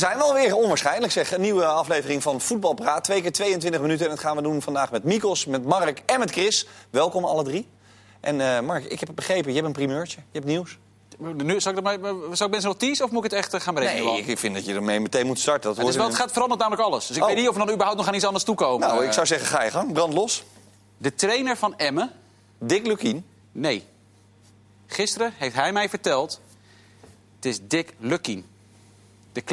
daar zijn we alweer. Onwaarschijnlijk zeg. Een nieuwe aflevering van Voetbalpraat. Twee keer 22 minuten. En dat gaan we doen vandaag met Mikos, met Mark en met Chris. Welkom alle drie. En eh, Mark, ik heb het begrepen. Je hebt een primeurtje. Je hebt nieuws. Nu, zou, ik dat maar, zou ik mensen nog teasen of moet ik het echt eh, gaan berekenen? Nee, ik vind dat je ermee meteen moet starten. Dat het, is wel, het gaat verandert namelijk alles. Dus ik Oh. weet niet of we dan überhaupt nog aan iets anders toekomen. Nou, ik Eh, zou zeggen, ga je gang. Brand los. De trainer van Emmen, Dick Lukien. nee. Gisteren heeft hij mij verteld... het is Dick Lukien. De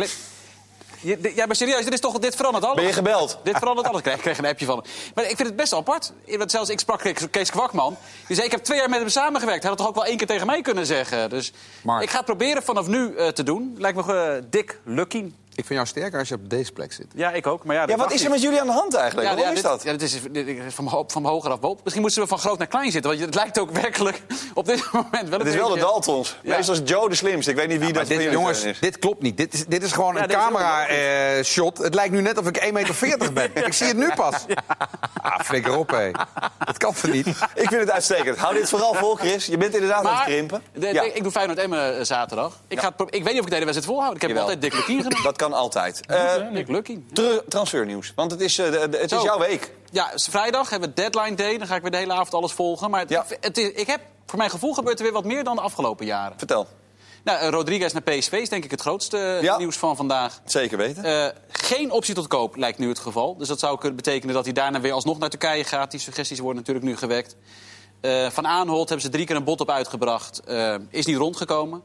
de- Ja, maar serieus, dit, is toch, dit verandert alles. Ben je gebeld? Dit verandert alles. Ik kreeg, een appje van hem. Maar ik vind het best apart. Want zelfs ik sprak Kees- Kwakman. Die zei, ik heb twee jaar met hem samengewerkt. Hij had het toch ook wel één keer tegen mij kunnen zeggen. Dus Mark. ik ga het proberen vanaf nu eh, te doen. Lijkt me uh, Dick Lukien. Ik vind jou sterker als je op deze plek zit. Ja, ik ook. Maar ja, Ja, wat is er met jullie aan de hand eigenlijk? Ja, Waarom ja, is dat? Ja, dit is, dit van, ho- van hoger af boven. Misschien moeten we van groot naar klein zitten. Want het lijkt ook werkelijk op dit moment wel Het is wel de Daltons. Ja. Meestal is Joe de slimste. Ik weet niet wie dat dit, jongens, is. dit klopt niet. Dit is, dit is gewoon Ja, een camera-shot. het lijkt nu net of ik 1,40 meter ben. Ik zie het nu pas. Ah, flikker op, hé. Dat kan toch niet? Ik vind het uitstekend. Hou dit vooral vol, Chris. Je bent inderdaad aan het krimpen. de- Ja. ik doe Feyenoord Emmen eh, zaterdag. Ik, ga ik weet niet of ik de hele wedstrijd volhoud. Ik heb altijd Dick Lukien genoemd. Kan altijd. Eh, Dick Lukien. ter- transfernieuws. Want het is, eh, de- de- het is jouw week. Ja, vrijdag hebben we deadline day. Dan ga ik weer de hele avond alles volgen. Maar het, Ja. het is, ik heb, voor mijn gevoel gebeurt er weer wat meer dan de afgelopen jaren. Vertel. Nou, eh, Rodriguez naar PSV is denk ik het grootste eh, Ja. nieuws van vandaag. Zeker weten. Eh, geen optie tot koop lijkt nu het geval. Dus dat zou kunnen betekenen dat hij daarna weer alsnog naar Turkije gaat. Die suggesties worden natuurlijk nu gewekt. Eh, van Aanholt hebben ze drie keer een bod op uitgebracht. Eh, is niet rondgekomen.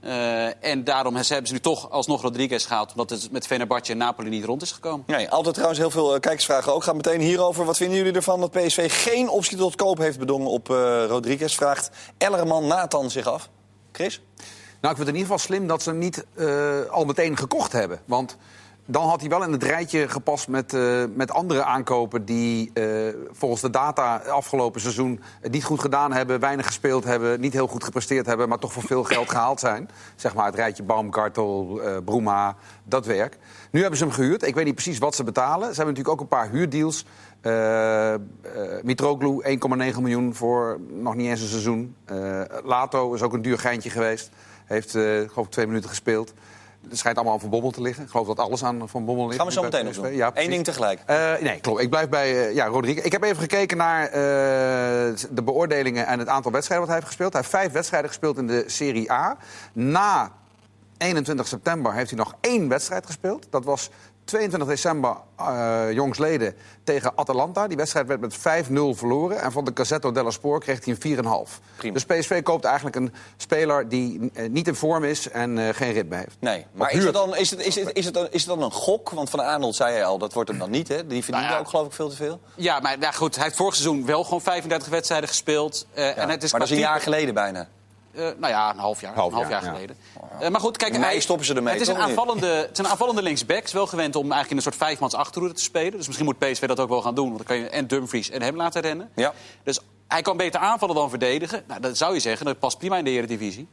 Eh, en daarom hebben ze nu toch alsnog Rodriguez gehaald. Omdat het met Fenerbahce en Napoli niet rond is gekomen. Nee, altijd trouwens heel veel eh, kijkersvragen ook. Gaat meteen hierover. Wat vinden jullie ervan dat PSV geen optie tot koop heeft bedongen op eh, Rodriguez? Vraagt Ellerman Nathan zich af. Chris? Nou, ik vind het in ieder geval slim dat ze hem niet eh, al meteen gekocht hebben. Want dan had hij wel in het rijtje gepast met, eh, met andere aankopen... die eh, volgens de data afgelopen seizoen niet goed gedaan hebben... weinig gespeeld hebben, niet heel goed gepresteerd hebben... maar toch voor veel geld gehaald zijn. Zeg maar het rijtje Baumgartel, eh Bruma, dat werk. Nu hebben ze hem gehuurd. Ik weet niet precies wat ze betalen. Ze hebben natuurlijk ook een paar huurdeals... Eh, Mitroglou 1,9 miljoen voor nog niet eens een seizoen. Lato is ook een duur geintje geweest. Heeft, geloof ik, twee minuten gespeeld. Het schijnt allemaal aan Van Bommel te liggen. Ik geloof dat alles aan Van Bommel ligt. Gaan we zo meteen nog doen. Ja, Eén ding tegelijk. Eh, nee, klopt. Ik blijf bij eh, ja, Rodriguez. Ik heb even gekeken naar eh, de beoordelingen en het aantal wedstrijden wat hij heeft gespeeld. Hij heeft vijf wedstrijden gespeeld in de Serie A. Na 21 september heeft hij nog één wedstrijd gespeeld. Dat was 22 december eh jongsleden tegen Atalanta. Die wedstrijd werd met 5-0 verloren. En van de Gazzetto dello Sport kreeg hij een 4,5. Prima. Dus PSV koopt eigenlijk een speler die eh, niet in vorm is en eh, geen ritme heeft. Nee, maar is het, dan, is, het, is, het, is, het dan, is het dan een gok? Want Van Arnold zei je al, dat wordt hem dan niet. Hè? Die verdiende Nou ja. ook geloof ik veel te veel. Ja, maar ja, goed, hij heeft vorig seizoen wel gewoon 35 wedstrijden gespeeld. Eh, Ja, en het is maar dat is een jaar geleden bijna. Eh, nou ja, een half jaar. Half een half jaar, jaar, ja. geleden. Eh, maar goed, kijk, hij- stoppen ze ermee, Het is, een aanvallende, het is een aanvallende linksback. is wel gewend om eigenlijk in een soort vijfmans achterhoede te spelen. Dus misschien moet PSV dat ook wel gaan doen. Want dan kan je en Dumfries en hem laten rennen. Ja. Dus hij kan beter aanvallen dan verdedigen. Nou, dat zou je zeggen, dat past prima in de Eredivisie.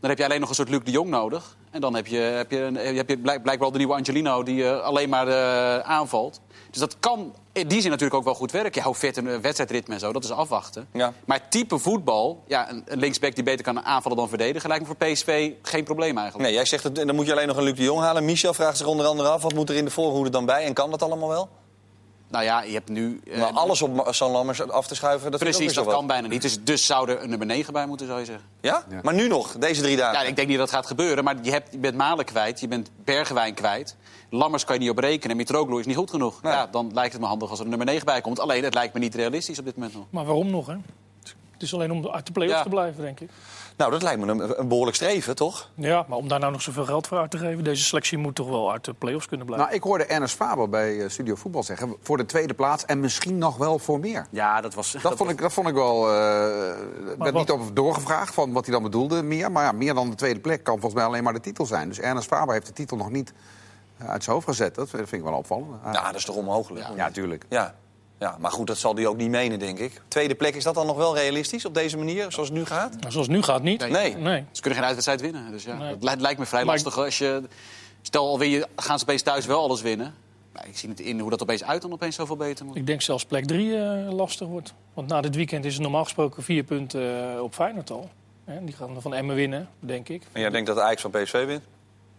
Dan heb je alleen nog een soort Luc de Jong nodig. En dan heb je, heb je, een- heb je blijk- blijkbaar de nieuwe Angelino die eh, alleen maar aanvalt. Dus dat kan in die zin natuurlijk ook wel goed werken. Ja, hoe vet een eh, wedstrijdritme en zo, dat is afwachten. Ja. Maar type voetbal, ja, een, een linksback die beter kan aanvallen dan verdedigen... lijkt me voor PSV geen probleem eigenlijk. Nee, jij zegt het, dan moet je alleen nog een Luc de Jong halen. Michel vraagt zich onder andere af, wat moet er in de voorhoede dan bij? En kan dat allemaal wel? Nou ja, je hebt nu... eh, Maar alles op San Lammers af te schuiven, dat Precies, dat kan wat. bijna niet. Dus, dus zou er een nummer 9 bij moeten, zou je zeggen. Ja? Maar nu nog, deze drie dagen. Ja, ik denk niet dat het gaat gebeuren. Maar je, hebt, je bent Malen kwijt, je bent Bergwijn kwijt. Lammers kan je niet op rekenen. Mitroglou is niet goed genoeg. Nee. Ja, dan lijkt het me handig als er een nummer 9 bij komt. Alleen, het lijkt me niet realistisch op dit moment nog. Maar waarom nog, hè? Het is alleen om uit de play-offs Ja. te blijven, denk ik. Nou, dat lijkt me een, een behoorlijk streven, toch? Ja, maar om daar nou nog zoveel geld voor uit te geven... deze selectie moet toch wel uit de play-offs kunnen blijven. Nou, ik hoorde Ernest Faber bij eh, Studio Voetbal zeggen... voor de tweede plaats en misschien nog wel voor meer. Ja, dat was... Dat vond ik, dat vond ik wel. eh er werd wat- niet op doorgevraagd van wat hij dan bedoelde, meer. Maar ja, meer dan de tweede plek kan volgens mij alleen maar de titel zijn. Dus Ernest Faber heeft de titel nog niet eh, uit zijn hoofd gezet. Dat vind ik wel opvallend. Ja, dat is toch onmogelijk? ja, tuurlijk. Ja. ja, maar goed, dat zal hij ook niet menen, denk ik. Tweede plek, is dat dan nog wel realistisch op deze manier, zoals het nu gaat? Nou, zoals het nu gaat niet. Nee. nee. Ze kunnen geen uitwedstrijd winnen. Dus ja, Nee. dat lijkt, me vrij Maar- lastig. Als je, stel, al je, gaan ze opeens thuis wel alles winnen. Maar ik zie niet in hoe dat opeens uit dan opeens zoveel beter moet. Ik denk zelfs plek 3 lastig wordt. Want na dit weekend is het normaal gesproken vier punten eh, op Feyenoord al. Hè, die gaan van Emmen winnen, denk ik. En jij denkt dat de Ajax van PSV wint?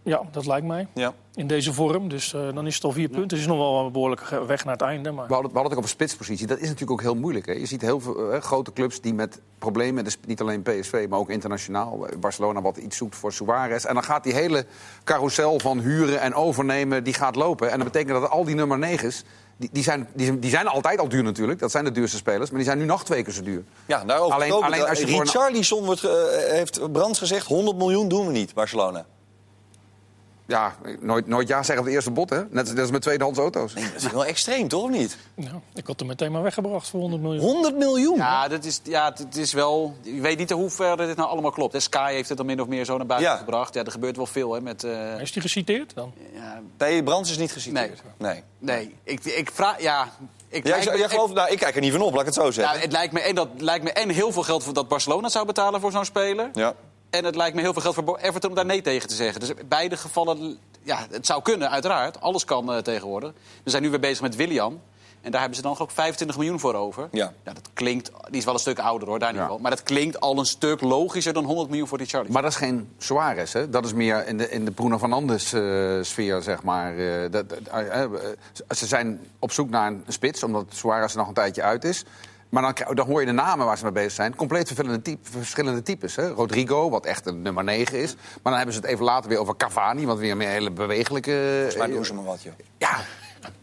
Ja, dat lijkt mij. Ja. In deze vorm. Dus eh, dan is het al vier punten. Het is nog wel een behoorlijke weg naar het einde. Maar... We hadden, we hadden het ook over spitspositie. Dat is natuurlijk ook heel moeilijk. Hè? Je ziet heel veel eh, grote clubs die met problemen... Dus niet alleen PSV, maar ook internationaal. eh, Barcelona wat iets zoekt voor Suarez. En dan gaat die hele carousel van huren en overnemen... die gaat lopen. En dat betekent dat al die nummer negens... Die, die, zijn, die, zijn- die zijn altijd al duur natuurlijk. Dat zijn de duurste spelers. Maar die zijn nu nog twee keer zo duur. Ja, daarover Alleen- alleen als je een- Richarlison wordt, eh, heeft Brands gezegd, 100 miljoen doen we niet, Barcelona. Ja, nooit, nooit ja zeggen op de eerste bot, hè? Net net als met tweedehands auto's. Dat is wel extreem, toch of niet? Ja, ik had er meteen maar weggebracht voor 100 miljoen. 100 miljoen? Ja, dat is, ja, het is wel... Ik weet niet hoe ver dit nou allemaal klopt. hè. Sky heeft het dan min of meer zo naar buiten Ja. gebracht. Ja, er gebeurt wel veel hè, met... eh, Is die geciteerd dan? ja, Nee, Brands is niet geciteerd. Nee. nee, ik, ik vraag... Ja, ik, me- jij gelooft, nou, ik kijk er niet van op, laat ik het zo Ja, zeggen. het lijkt me en dat lijkt me en heel veel geld voor dat Barcelona zou betalen voor zo'n speler. Ja. En het lijkt me heel veel geld voor Everton om daar nee tegen te zeggen. Dus in beide gevallen, ja, het zou kunnen, uiteraard. Alles kan eh, tegenwoordig. We zijn nu weer bezig met William. En daar hebben ze dan ook 25 miljoen voor over. Ja. dat klinkt, die is wel een stuk ouder hoor, daar niet Ja. wel. Maar dat klinkt al een stuk logischer dan 100 miljoen voor die Charlie. Maar dat is geen Suarez, hè? Dat is meer in de, in de Bruno van Andes eh, sfeer, zeg maar. eh, dat, ze zijn op zoek naar een spits, omdat Suarez er nog een tijdje uit is. Maar dan, dan hoor je de namen waar ze mee bezig zijn. Compleet verschillende, type, verschillende types. Hè? Rodrigo, wat echt een nummer 9 is. Maar dan hebben ze het even later weer over Cavani, wat weer een hele bewegelijke... Mij eh, doen ze maar wat, joh. Ja.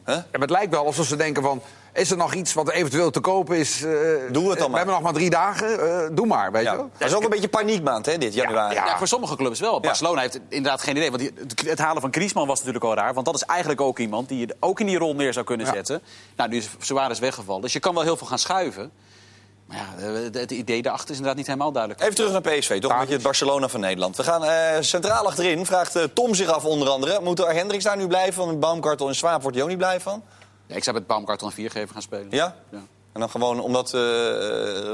Huh? Ja, het lijkt wel alsof ze denken van... Is er nog iets wat eventueel te kopen is? eh, Doe het dan We maar. hebben nog maar drie dagen. eh, doe maar, weet Ja. je wel. Dat is ook een beetje paniekmaand, hè, dit januari. ja. Ja, voor sommige clubs wel. Barcelona heeft inderdaad geen idee. Want het- halen van Griezmann was natuurlijk al raar. Want dat is eigenlijk ook iemand die je ook in die rol neer zou kunnen zetten. Nou, nu is Suarez weggevallen. Dus je kan wel heel veel gaan schuiven. Maar ja, het, idee daarachter is inderdaad niet helemaal duidelijk. Even terug naar PSV, toch een beetje het Barcelona van Nederland. We gaan eh, centraal achterin, vraagt eh, Tom zich af onder andere. Moet er Hendricks daar nu blijven van? Baumkartel en Swaap wordt hij ook niet blij van? Ja, ik zou met Baumgartel een viergever gaan spelen. Ja? Ja. En dan gewoon omdat eh,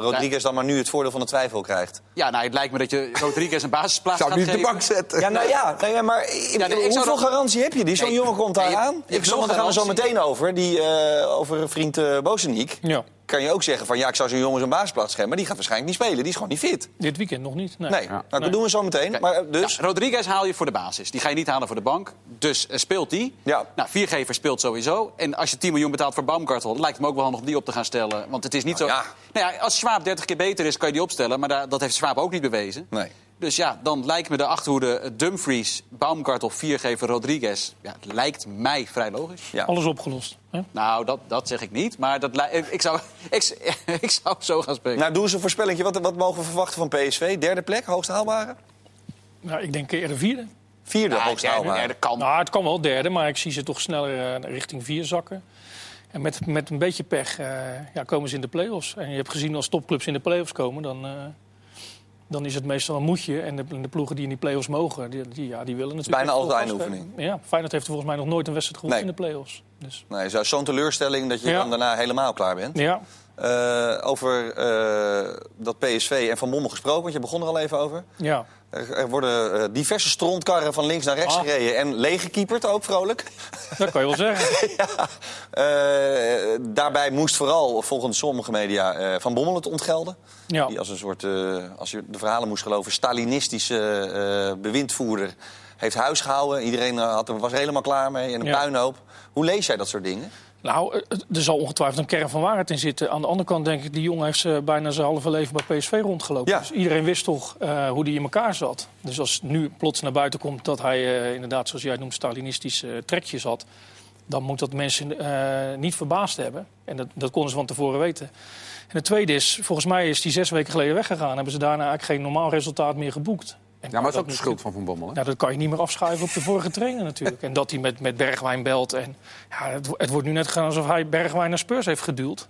Rodriguez dan maar nu het voordeel van de twijfel krijgt. Ja, nou, het lijkt me dat je Rodriguez een basisplaats Zou gaat nu op de geven. bank zetten. Ja, nou ja, nou ja maar ik- Ja, nee, ik zou hoeveel garantie heb je? Die zo'n Nee, jongen komt daar nee, je- aan. je Ik want daar gaan we zo meteen over. Die, eh, over vriend uh, Bozeniek. Ja, Kan je ook zeggen van ja, ik zou zo'n jongen zo'n basisplaats geven. Maar die gaat waarschijnlijk niet spelen. Die is gewoon niet fit. dit weekend nog niet. Nee. Nee, nou, dat doen we zo meteen. Maar eh, dus... Ja, Rodriguez haal je voor de basis. Die ga je niet halen voor de bank. Dus eh, speelt die. Ja. Nou, viergever speelt sowieso. En als je 10 miljoen betaalt voor Baumgartel... lijkt het me ook wel handig om die op te gaan stellen. Want het is niet Nou, zo... ja. Nou ja, als Schwab 30 keer beter is, kan je die opstellen. Maar daar- dat heeft Schwab ook niet bewezen. Nee. Dus ja, dan lijkt me de achterhoede Dumfries, Baumgartel, viergever Rodriguez... Ja, het lijkt mij vrij logisch. Ja. Alles opgelost. Hè? Nou, dat, dat zeg ik niet. Maar dat, li- ik, zou, ik, ik zou zo gaan spelen. Nou, doe eens een voorspellingje. Wat, wat mogen we verwachten van PSV? Derde plek, hoogst haalbare? Nou, ik denk eerder vierde. Vierde, Ja, hoogst haalbare. derde kan. Nou, het kan wel derde, maar ik zie ze toch sneller eh, richting vier zakken. En met, met een beetje pech eh, ja, komen ze in de play-offs. En je hebt gezien als topclubs in de play-offs komen, dan, eh, dan is het meestal een moedje. En de, de ploegen die in die play-offs mogen, die, die, ja, die willen natuurlijk... bijna altijd eindoefening. geven. Ja, Feyenoord heeft volgens mij nog nooit een wedstrijd gewonnen Nee. in de play-offs. Dus, Nee, zo- zo'n teleurstelling dat je Ja. dan daarna helemaal klaar bent. ja, Eh, over eh, dat PSV en Van Bommel gesproken, want je begon er al even over. ja. Er, worden eh, diverse strontkarren van links naar rechts Ah. gereden en leeggekieperd ook vrolijk. dat kan je wel zeggen. ja. Eh, daarbij moest vooral, volgens sommige media, eh, Van Bommel het ontgelden. Ja. Die als een soort, als je de verhalen moest geloven, Stalinistische bewindvoerder heeft huis gehouden. Iedereen had was er helemaal klaar mee en een Ja. puinhoop. Hoe lees jij dat soort dingen? Nou, eh, er zal ongetwijfeld een kern van waarheid in zitten. Aan de andere kant denk ik, die jongen heeft ze bijna zijn halve leven bij PSV rondgelopen. Ja. Dus iedereen wist toch eh, hoe die in elkaar zat. Dus als nu plots naar buiten komt dat hij eh, inderdaad, zoals jij noemt, Stalinistische eh, trekjes had... dan moet dat mensen eh, niet verbaasd hebben. En dat, dat konden ze van tevoren weten. En het tweede is, volgens mij is die zes weken geleden weggegaan. Hebben ze daarna eigenlijk geen normaal resultaat meer geboekt. En Ja, maar dat is ook de schuld van Van Bommel. Hè? nou, dat kan je niet meer afschuiven op de vorige trainer natuurlijk. En dat hij met, met Bergwijn belt. En, ja, het, het wordt nu net gedaan alsof hij Bergwijn naar Spurs heeft geduwd.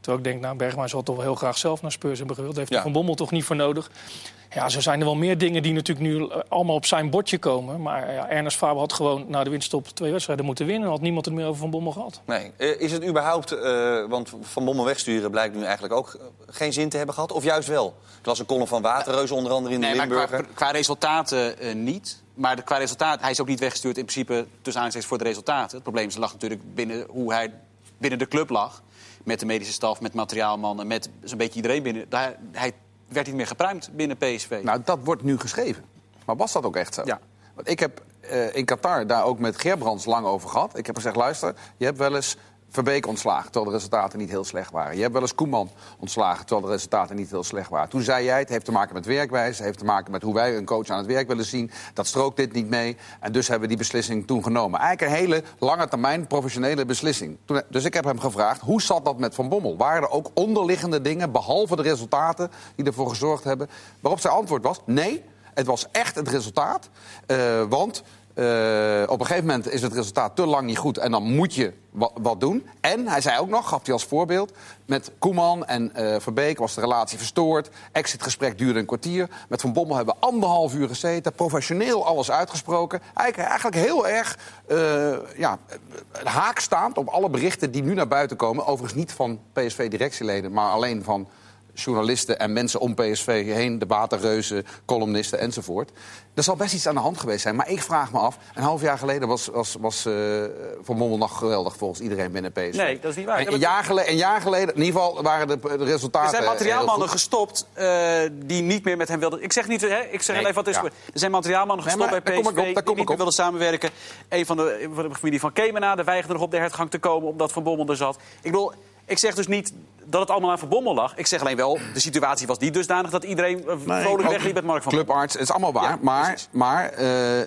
Terwijl ik denk, nou, Bergwijn zal toch wel heel graag zelf naar Spurs hebben gewild. Daar heeft Ja. Van Bommel toch niet voor nodig. Ja, zo zijn er wel meer dingen die natuurlijk nu eh, allemaal op zijn bordje komen. Maar ja, Ernest Faber had gewoon na de winststop twee wedstrijden moeten winnen. Dan had niemand het meer over Van Bommel gehad. Nee. Eh, is het überhaupt, eh, want Van Bommel wegsturen blijkt nu eigenlijk ook eh, geen zin te hebben gehad? Of juist wel? Ik las een column van Waterreus onder andere in de Nee, maar qua, resultaten eh, niet. Maar de, qua resultaat, hij is ook niet weggestuurd in principe tussen aanhalingstekens voor de resultaten. Het probleem is, lag natuurlijk binnen hoe hij binnen de club lag. Met de medische staf, met materiaalmannen, met zo'n beetje iedereen binnen. Daar, hij werd niet meer gepruimd binnen PSV. Nou, dat wordt nu geschreven. Maar was dat ook echt zo? Ja. Want ik heb eh, in Qatar daar ook met Gerbrands lang over gehad. Ik heb gezegd, luister, je hebt wel eens Verbeek ontslagen, terwijl de resultaten niet heel slecht waren. Je hebt wel eens Koeman ontslagen, terwijl de resultaten niet heel slecht waren. Toen zei jij, het heeft te maken met werkwijze, heeft te maken met hoe wij een coach aan het werk willen zien. Dat strookt dit niet mee. En dus hebben we die beslissing toen genomen. Eigenlijk een hele lange termijn professionele beslissing. Toen, dus ik heb hem gevraagd, hoe zat dat met Van Bommel? Waren er ook onderliggende dingen, behalve de resultaten, die ervoor gezorgd hebben? Waarop zijn antwoord was, nee, het was echt het resultaat. Uh, want uh, op een gegeven moment is het resultaat te lang niet goed en dan moet je wat, wat doen. En hij zei ook nog, gaf hij als voorbeeld, met Koeman en uh, Verbeek was de relatie verstoord. Exitgesprek duurde een kwartier. Met Van Bommel hebben we anderhalf uur gezeten, professioneel alles uitgesproken. Eigenlijk, eigenlijk heel erg uh, ja, haakstaand op alle berichten die nu naar buiten komen. Overigens niet van PSV-directieleden, maar alleen van journalisten en mensen om PSV heen, debatenreuzen, columnisten enzovoort. Er zal best iets aan de hand geweest zijn. Maar ik vraag me af, een half jaar geleden was, was, was uh, Van Bommel nog geweldig volgens iedereen binnen PSV. Nee, dat is niet waar. Een, een, jaar, geleden, een jaar geleden, in ieder geval waren de, de resultaten. Er zijn materiaalmannen gestopt uh, die niet meer met hem wilden. Ik zeg niet, hè, ik zeg nee, even wat is. Ja. Er zijn materiaalmannen gestopt nee, bij PSV op, die niet meer wilden samenwerken. Een van de, van de familie van Kemena, de weigerde nog op de hertgang te komen omdat Van Bommel er zat. Ik bedoel, ik zeg dus niet dat het allemaal aan Van Bommel lag. Ik zeg alleen wel, de situatie was niet dusdanig dat iedereen nee, vrolijk wegliep met Mark van Clubarts, het is allemaal waar. Ja, maar maar uh,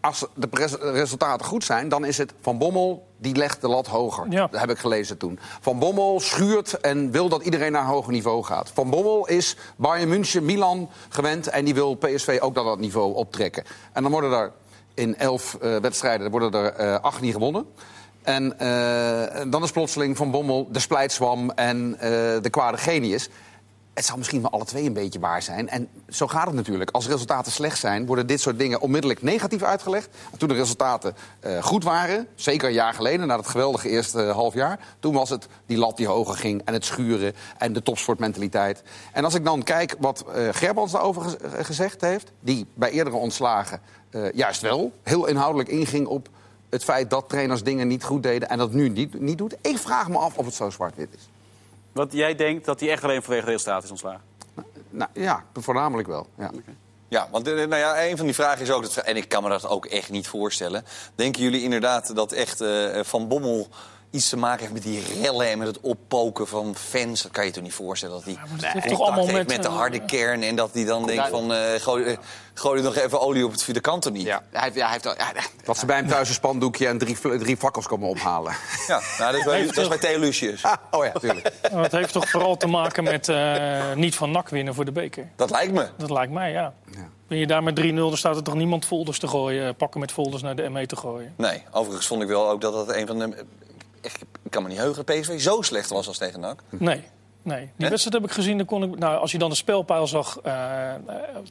als de resultaten goed zijn, dan is het Van Bommel die legt de lat hoger. Ja. Dat heb ik gelezen toen. Van Bommel schuurt en wil dat iedereen naar een hoger niveau gaat. Van Bommel is Bayern München, Milan gewend en die wil PSV ook naar dat niveau optrekken. En dan worden er in elf uh, wedstrijden worden er uh, acht niet gewonnen. En uh, dan is plotseling Van Bommel de splijtswam en uh, de kwade genius. Het zal misschien wel alle twee een beetje waar zijn. En zo gaat het natuurlijk. Als resultaten slecht zijn, worden dit soort dingen onmiddellijk negatief uitgelegd. En toen de resultaten uh, goed waren, zeker een jaar geleden, na dat geweldige eerste half jaar... toen was het die lat die hoger ging en het schuren en de topsportmentaliteit. En als ik dan kijk wat uh, Gerbrands daarover ge gezegd heeft... die bij eerdere ontslagen uh, juist wel heel inhoudelijk inging op het feit dat trainers dingen niet goed deden en dat nu niet, niet doet. Ik vraag me af of het zo zwart-wit is. Wat jij denkt dat hij echt alleen vanwege de resultaten is ontslagen? Nou, nou, ja, voornamelijk wel. Ja. Okay. Ja, want nou ja, een van die vragen is ook, dat, en ik kan me dat ook echt niet voorstellen. Denken jullie inderdaad dat echt uh, Van Bommel iets te maken heeft met die rellen en met het oppoken van fans. Dat kan je toch niet voorstellen dat hij ja, nee, toch allemaal met, met de harde uh, kern en dat hij dan denkt van uh, gooi, uh, gooi er nog even olie op het vierde kant er niet. Ja, hij, ja, hij heeft al, ja, dat ze bij hem thuis een spandoekje en drie, drie fakkels komen ophalen. Ja, nou, dat is bij, dat is bij Theo Lucius. Ah, oh ja, tuurlijk. Nou, het heeft toch vooral te maken met uh, niet van nak winnen voor de beker. Dat lijkt me. Dat lijkt mij, ja. ja. Ben je daar met 3-0, dan staat er toch niemand folders te gooien, pakken met folders naar de ME te gooien. Nee, overigens vond ik wel ook dat dat een van de ik kan me niet heugen dat PSV zo slecht was als tegen NAC. Nee. Nee, die wedstrijd heb ik gezien. Dan kon ik, nou, als je dan de spelpeil zag uh,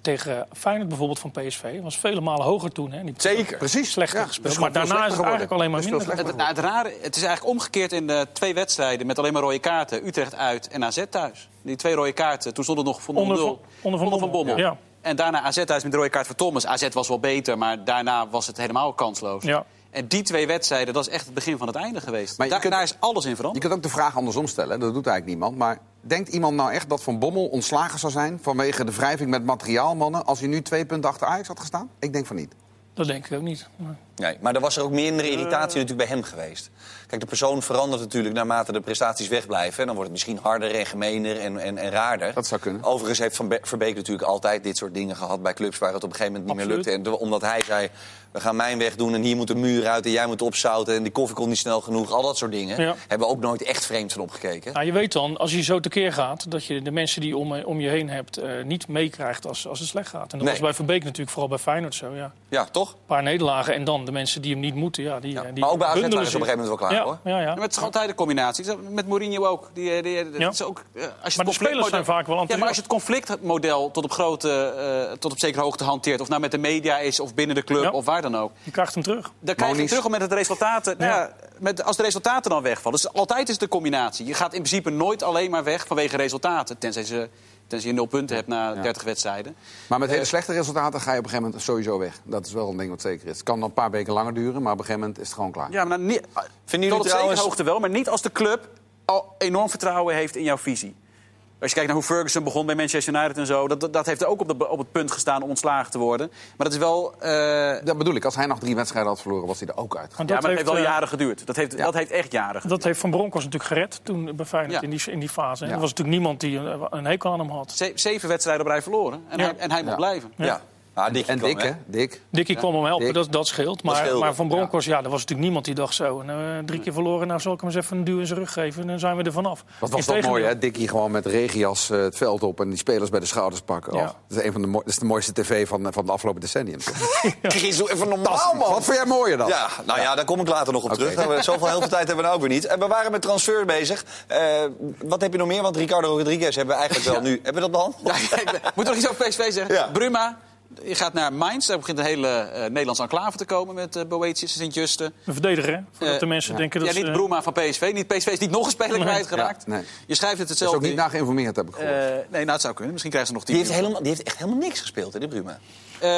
tegen Feyenoord bijvoorbeeld van PSV... was vele malen hoger toen. Hè? Niet Zeker, precies. Slechter ja, gespeeld. Maar daarna is het eigenlijk alleen maar minder. Het, nou, het, rare, het is eigenlijk omgekeerd in de twee wedstrijden... met alleen maar rode kaarten. Utrecht uit en AZ thuis. Die twee rode kaarten, toen stond het nog onder, onder, onder, onder Van Bommel. Ja. En daarna AZ thuis met de rode kaart voor Thomas. AZ was wel beter, maar daarna was het helemaal kansloos. Ja. En die twee wedstrijden, dat is echt het begin van het einde geweest. Maar Daar, kunt, daar is alles in veranderd. Je kunt ook de vraag andersom stellen, dat doet eigenlijk niemand. Maar denkt iemand nou echt dat Van Bommel ontslagen zou zijn... vanwege de wrijving met materiaalmannen... als hij nu twee punten achter Ajax had gestaan? Ik denk van niet. Dat denk ik ook niet. Maar... Nee, maar er was er ook minder irritatie uh... natuurlijk bij hem geweest. Kijk, de persoon verandert natuurlijk naarmate de prestaties wegblijven. En dan wordt het misschien harder en gemener en, en, en raarder. Dat zou kunnen. Overigens heeft Van Verbeek natuurlijk altijd dit soort dingen gehad bij clubs... waar het op een gegeven moment niet Absoluut. meer lukte. En omdat hij zei, we gaan mijn weg doen en hier moet de muur uit... en jij moet opzouten en die koffie komt niet snel genoeg. Al dat soort dingen ja. hebben we ook nooit echt vreemd van opgekeken. Nou, je weet dan, als je zo tekeer gaat... dat je de mensen die je om, om je heen hebt uh, niet meekrijgt als, als het slecht gaat. En dat nee. was bij Verbeek natuurlijk vooral bij Feyenoord zo, ja. Ja, toch? Een paar nederlagen en dan de mensen die hem niet moeten, ja, die, ja. die Maar ook bij AZ waren ze op een gegeven moment wel klaar, ja. hoor. Ja, ja. Maar het is altijd een combinatie. Met Mourinho ook. Die, die, die ja. is ook als je maar de spelers zijn vaak wel ja, maar als je het conflictmodel tot op, grote, uh, tot op zekere hoogte hanteert... of nou met de media is of binnen de club ja. of waar dan ook... Je krijgt hem terug. Dan krijg je hem terug met het resultaten. Ja. Nou met, als de resultaten dan wegvallen. Dus altijd is de combinatie. Je gaat in principe nooit alleen maar weg vanwege resultaten. Tenzij ze Tenzij je nul punten hebt na 30 ja. wedstrijden. Maar met hele slechte resultaten ga je op een gegeven moment sowieso weg. Dat is wel een ding wat zeker is. Het kan dan een paar weken langer duren, maar op een gegeven moment is het gewoon klaar. Ja, maar niet, Vinden jullie tot op trouwens... hoogte wel, maar niet als de club al enorm vertrouwen heeft in jouw visie. Als je kijkt naar hoe Ferguson begon bij Manchester United en zo... dat, dat, dat heeft er ook op, de, op het punt gestaan om ontslagen te worden. Maar dat is wel... eh, Dat bedoel ik, als hij nog drie wedstrijden had verloren, was hij er ook uit. Maar ja, maar dat heeft wel eh, jaren geduurd. Dat heeft, dat heeft echt jaren geduurd. Dat heeft Van Bronckhorst natuurlijk gered toen bij Feyenoord Ja. in, die, in die fase. Ja. Er was natuurlijk niemand die een, een hekel aan hem had. Ze- zeven wedstrijden op rij verloren. En Ja. hij, en hij moet Ja. blijven. Ja. Ah, Dikkie En kwam, Dick, hè? Dick. Dikkie kwam hem helpen, Dick. dat, dat scheelt. Maar, scheelde. maar Van Bronckhorst, ja. er was natuurlijk niemand die dacht zo... Nou, eh, drie keer verloren, nou zal ik hem eens even een duw in zijn rug geven... en dan zijn we er vanaf. Wat was dat mooi, hè? Dickie gewoon met regenjas eh, het veld op en die spelers bij de schouders pakken. Ja. Oh, dat, is een van de dat is de mooiste tv van, van de afgelopen decennium. Chris, doe even normaal, man. Wat vind jij mooier dan? Ja, nou ja, daar kom ik later nog op terug. Nou, Zoveel heel veel tijd hebben we nou ook weer niet. En we waren met transfer bezig. Eh, wat heb je nog meer? Want Ricardo Rodriguez hebben we eigenlijk wel nu. Hebben we dat behandeld? Ja, ik moet nog iets over PSV zeggen. Ja. Bruma, je gaat naar Mainz. Daar begint een hele eh Nederlandse enclave te komen met uh, Boetius en Sint-Juste. Een verdediger, hè? Voordat Eh, de mensen denken dat Ja, niet Bruma van PSV. Niet, PSV is niet nog een speler Nee. kwijtgeraakt. Ja, nee. Je schrijft het Daar is hetzelfde. ook niet naar geïnformeerd, heb ik gehoord. Eh, nee, nou, het zou kunnen. Misschien krijgen ze nog tien Die heeft, helemaal, die heeft echt helemaal niks gespeeld, hè, die Bruma. Eh,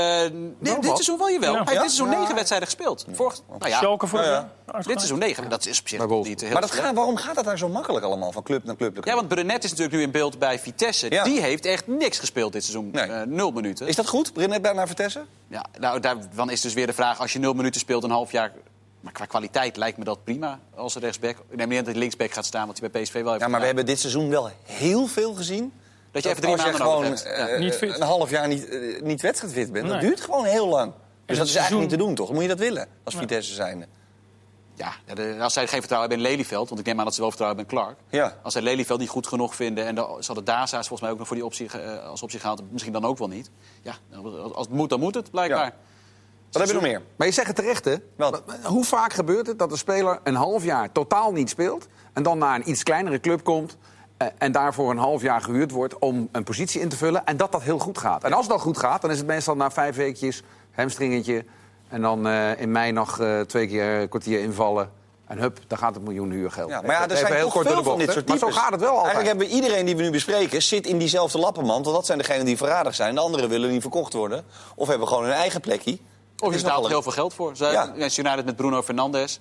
nee, dit seizoen wel jewel. Ja. Hij heeft dit seizoen Ja. negen wedstrijden gespeeld. Vorig, nou ja, Schalke voor Ja, ja. de- dit seizoen negen. Dat is op zich niet heel Maar dat gaat, waarom gaat dat daar zo makkelijk allemaal, van club naar club? naar club? Ja, want Brenet is natuurlijk nu in beeld bij Vitesse. Ja. Die heeft echt niks gespeeld dit seizoen. Nee. Eh, nul minuten. Is dat goed, Brinnet bij naar Vitesse? Ja, nou, daarvan is dus weer de vraag... als je nul minuten speelt een half jaar... Maar qua kwaliteit lijkt me dat prima als rechtsback. Ik neem niet aan dat hij linksback gaat staan, wat hij bij PSV wel heeft Ja, maar we gedaan. hebben dit seizoen wel heel veel gezien. Dat je even drie als je maanden gewoon nodig hebt. Ja. eh, Niet fit. een half jaar niet, eh, niet wedstrijdfit bent. Dat Nee. duurt gewoon heel lang. Dus dat is eigenlijk niet te doen, toch? Dan moet je dat willen, als Vitesse zijnde. Ja, als zij geen vertrouwen hebben in Lelyveld... want ik neem aan dat ze wel vertrouwen hebben in Clark... Ja. als zij Lelyveld niet goed genoeg vinden... en dan, ze hadden Daza's volgens mij ook nog voor die optie, eh, als optie gehaald... misschien dan ook wel niet. Ja, als het moet, dan moet het, blijkbaar. Ja. Wat heb je nog meer? Maar je zegt het terecht, hè? Wat? Hoe vaak gebeurt het dat een speler een half jaar totaal niet speelt... en dan naar een iets kleinere club komt... eh, en daarvoor een half jaar gehuurd wordt om een positie in te vullen... en dat dat heel goed gaat. En als dat goed gaat, dan is het meestal na vijf weekjes... hamstringetje, en dan eh, in mei nog eh, twee keer een kwartier invallen... en hup, dan gaat het miljoen huurgeld. Ja, maar ja, er zijn heel toch kort door veel de van dit soort Maar zo gaat het wel altijd. Eigenlijk hebben we iedereen die we nu bespreken... zit in diezelfde lappenmand. Want dat zijn degenen die verradig zijn. De anderen willen niet verkocht worden. Of hebben gewoon hun eigen plekje. Of je is betaalt er heel veel geld voor. Zij, Ja. United met Bruno Fernandes.